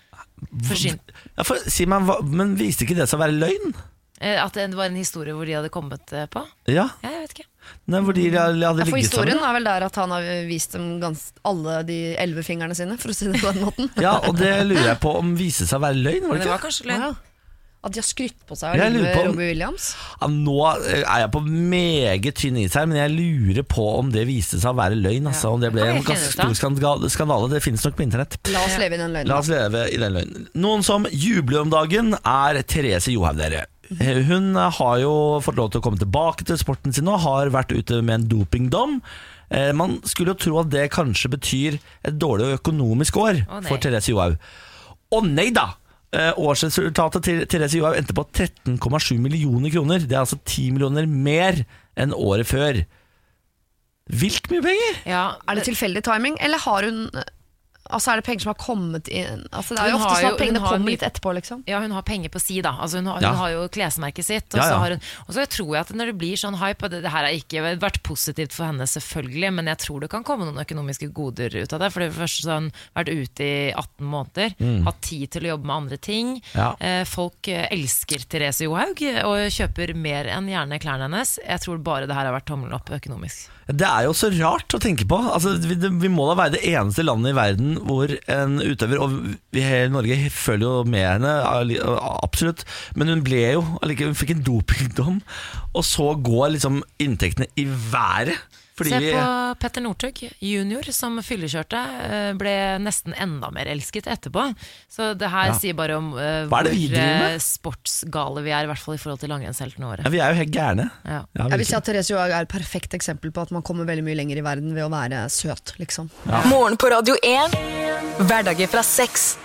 Ja, for, si meg, hva, men viste ikke det seg å være løgn? eh, at det var en historie hvor de hadde kommet på. Ja, Ja, jeg vet ikke. Nei, fordi de hadde for historien sammen. er vel der at han har vist dem gans alle de elleve fingrene sine, for å si det på den måten. Ja, og det lurer jeg på om viste seg å være løgn, var det det ikke? var kanskje løgn. Ja. At de har skrytt på seg om- Robbie Williams. Ja, nå er jeg på meget tynn is her, men jeg lurer på om det viste seg å være løgn. Altså, om det ble en ganske stor skandale. Det finnes nok på internett. La oss leve i den løgnen. La oss leve i den løgnen. Noen som jubler om dagen, er Therese Johaug, dere. Hun har jo fått lov til å komme tilbake til sporten sin og har vært ute med en dopingdom. Eh, Man skulle jo tro at det kanskje betyr et dårlig økonomisk år oh, for Therese Johaug. Å nei da! Eh, Årsresultatet til Therese Johaug endte på 13,7 millioner kroner. Det er altså 10 millioner mer enn året før. Vilt mye penger! Ja, Er det tilfeldig timing, eller har hun Altså Er det penger som har kommet inn Altså Det er jo ofte sånn at pengene kommer litt etterpå, liksom. Ja, hun har penger på si, da. Altså, hun, har, Ja. hun har jo klesmerket sitt. Og, Ja, ja. Så har hun, og så tror jeg at når det blir sånn hype Og det, det her har ikke vært positivt for henne, selvfølgelig, men jeg tror det kan komme noen økonomiske goder ut av det. For det første har hun vært ute i 18 måneder, Mm. hatt tid til å jobbe med andre ting. Ja. Eh, folk eh, elsker Therese Johaug og kjøper mer enn gjerne klærne hennes. Jeg tror bare det her har vært tommelen opp økonomisk. Det er jo så rart å tenke på. Altså, vi, det, vi må da være det eneste landet i verden hvor en utøver Og vi hele Norge følger jo med henne, absolutt. Men hun ble jo Hun fikk en dopingdom, og så går liksom inntektene i været. Fordi Se på Petter Northug junior, som fyllekjørte. eh, Ble nesten enda mer elsket etterpå. Så det her Ja. sier bare om det hvor eh, sportsgale vi er, i hvert fall i forhold til langrennsheltene våre. ja, vi er jo helt gærne. Ja. Ja, Jeg vil si at Therese Johaug er et perfekt eksempel på at man kommer veldig mye lenger i verden ved å være søt, liksom. Morgen på Radio 1. Hverdager fra sex.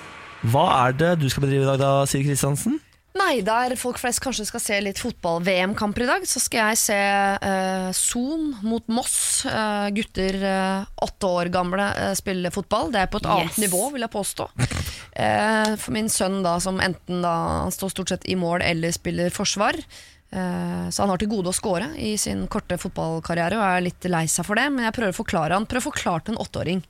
Hva er det du skal bedrive i dag, da, Siri Kristiansen? Nei, der folk flest kanskje skal se litt fotball-VM-kamper i dag, så skal jeg se eh, Son mot Moss. Eh, gutter eh, åtte år gamle eh, spiller fotball. Det er på et annet Yes. nivå, vil jeg påstå. Eh, for min sønn, da, som enten da han står stort sett i mål eller spiller forsvar. Eh, så han har til gode å score i sin korte fotballkarriere og er litt lei seg for det. Men jeg prøver å forklare han Prøv å forklare til en åtteåring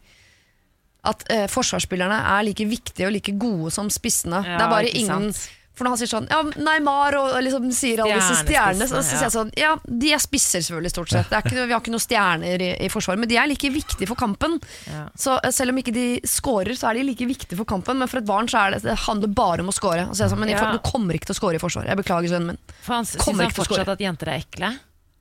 at eh, forsvarsspillerne er like viktige og like gode som spissene. Ja, det er bare ikke ingen sant. For når han sier sånn Ja, Neymar og liksom sier alle disse stjernene, så, så sier jeg sånn Ja, de er spisser selvfølgelig, stort sett. Det er ikke, vi har ikke noen stjerner i, i Forsvaret, men de er like viktige for kampen. Ja. Så eh, selv om ikke de scorer, så er de like viktige for kampen. Men for et barn så er det, det handler bare om å score. Så jeg sånn, men Ja. du kommer ikke til å score i Forsvaret. Jeg beklager, sønnen min. For han syns Kommer han ikke til å fortsatt at jenter er ekle.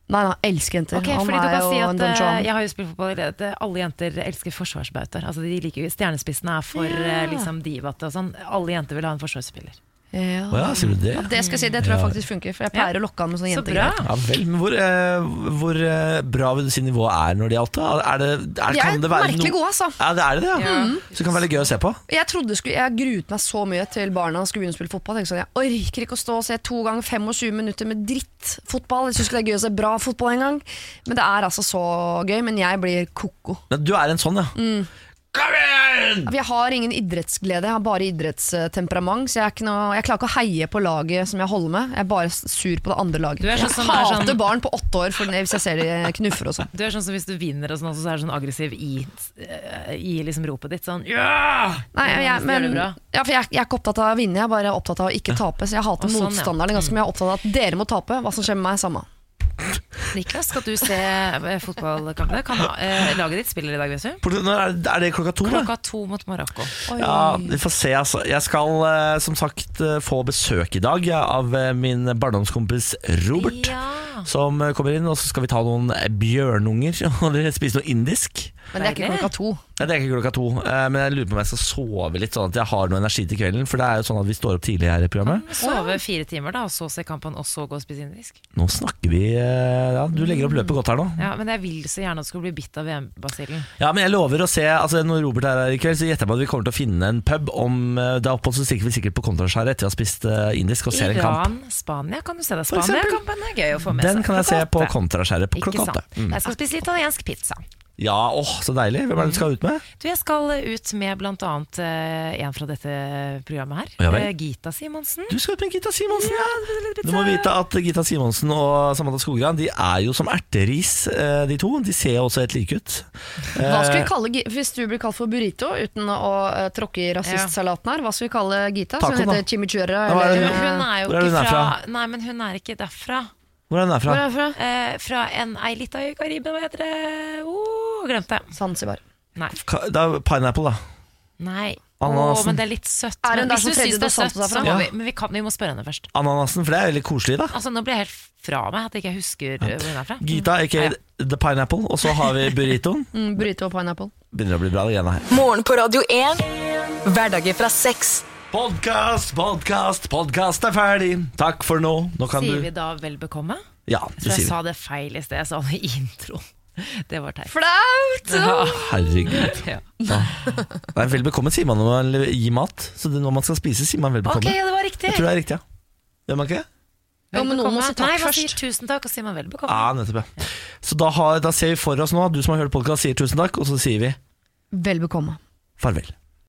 Nei, nei, elsker jenter. Ok, han fordi du kan si at eh, Jeg har jo spilt fotball, at eh, alle jenter elsker forsvarsbautaer. Altså, de liker Stjernespissene er for eh, liksom divate og sånn. Alle jenter vil ha en forsvarsspiller. Ja. Å ja, sier du det? Ja, det skal jeg si, det tror jeg faktisk funker. For jeg pleier å lokke an med sånne Så jentegreier. Ja vel, men hvor, eh, hvor eh, bra vil du si nivået er når det gjaldt? da? Er det, er, De er kan det være merkelig no- gode, altså. Ja, det er det, det, ja. Så det kan være litt gøy å se på. Jeg trodde skulle, jeg gruet meg så mye til barna skulle begynne å spille fotball. Jeg, sånn, jeg orker ikke å stå og se to ganger 25 minutter med drittfotball. Jeg syns ikke det er gøy å se bra fotball engang. Men det er altså så gøy. Men jeg blir koko. Men du er en sånn, ja. Kom igjen! Jeg har ingen idrettsglede, jeg har bare idrettstemperament. Så jeg, er ikke noe, jeg klarer ikke å heie på laget som jeg holder med. Jeg er bare sur på det andre laget. Du er sånn jeg som er hater sånn- barn på åtte år for, hvis jeg ser de knuffer og sånn. Du er sånn som hvis du vinner, og sånn, så er du sånn aggressiv i, eh, i liksom ropet ditt. Sånn ja! Nei, jeg, men, ja, for jeg, jeg er ikke opptatt av å vinne, jeg er bare opptatt av å ikke tape. Så jeg hater Og sånn, ja. ganske mye. Jeg er opptatt av at dere må tape. Hva som skjer med meg, samme. Niklas, skal du se eh, fotballkampene? Kan, eh, laget ditt spiller i dag, vet du? Er, er det klokka to? da? Klokka to mot Marokko. Ja, vi får se altså. Jeg skal eh, som sagt eh, få besøk i dag av min barndomskompis Robert. Ja. Som kommer inn, og så skal vi ta noen bjørnunger og spise noe indisk. Men det er ikke klokka to. Ja, det er ikke klokka to, eh, men jeg lurer på om jeg skal sove litt, sånn at jeg har noe energi til kvelden. For det er jo sånn at vi står opp tidlig her i programmet. Sove fire timer, da, og så se kampen, og så gå og spise indisk. Nå snakker vi Ja, du legger opp løpet godt her nå. Ja, Men jeg vil så gjerne at du skal bli bitt av VM-basillen. Ja, men jeg lover å se altså Når Robert er her i kveld, så gjetter jeg på at vi kommer til å finne en pub. Om eh, det er opphold, så stikker vi sikkert på kontraskjæret etter å ha spist eh, indisk og ser en kamp. Iran, Spania, kan du se det? Spania-kampen er gøy å få med Den seg. kan jeg se på kontraskjæret på klokka åtte. Mm. Jeg skal spise italiensk pizza. Ja, åh, så deilig. Hvem er det du skal ut med? Du, Jeg skal ut med blant annet eh, en fra dette programmet her. Ja vel. Eh, Gita Simonsen. Du skal ut med Gita Simonsen, ja! ja. Du må vite at Gita Simonsen og Samantha Skogran De er jo som erteris, eh, de to. De ser jo også helt like ut. Hva skal vi Eh, kalle, Hvis du blir kalt for burrito, uten å uh, tråkke i rasistsalaten her, hva skal vi kalle Gita? Taco, hun heter chimichurra? Er hun- Hun er jo ikke fra. Nei, men hun er ikke derfra. Hvor er den Hvor derfra? er fra? Eh, fra en ei lita øy i Karibia, hva heter det? Oh, glemte. Zanzibar. Nei. Ka- Da, pineapple, da. Nei. Åh, Ananasen. men det er litt søtt. Er hun Men der hvis som du Freddy syns det er Dos søtt, Santos er så fra? må Ja. vi, men vi, kan, vi må spørre henne først. Ananasen, for det er veldig koselig, da. Altså, Nå blir jeg helt fra meg at jeg ikke husker eh, hvor hun er fra. Gita, ikke Ja. The Pineapple. Og så har vi burritoen. Mm, burrito og pineapple. Begynner å bli bra, det greiene her. Morgen på Radio 1. Hverdager fra seks. Podkast, podkast, podkast er ferdig. Takk for nå. Nå kan Sier vi da vel bekomme? Ja, Jeg det jeg sier vi. sa det feil i sted. Jeg sa det i introen. Det var teit. Flaut! Ja. Herregud. Ja. Nei, vel bekomme sier man når man gir mat. Så det, når man skal spise, sier man vel Ok, Okay, det var riktig. Jeg tror det er riktig, ja. Gjør man ikke det? Jo, men noen må si takk Nei, først. sier tusen takk, og sier man vel bekomme. Ja, nettopp, ja. Så da, har, da ser vi for oss nå, du som har hørt podkast, sier tusen takk, og så sier vi Vel bekomme. Farvel.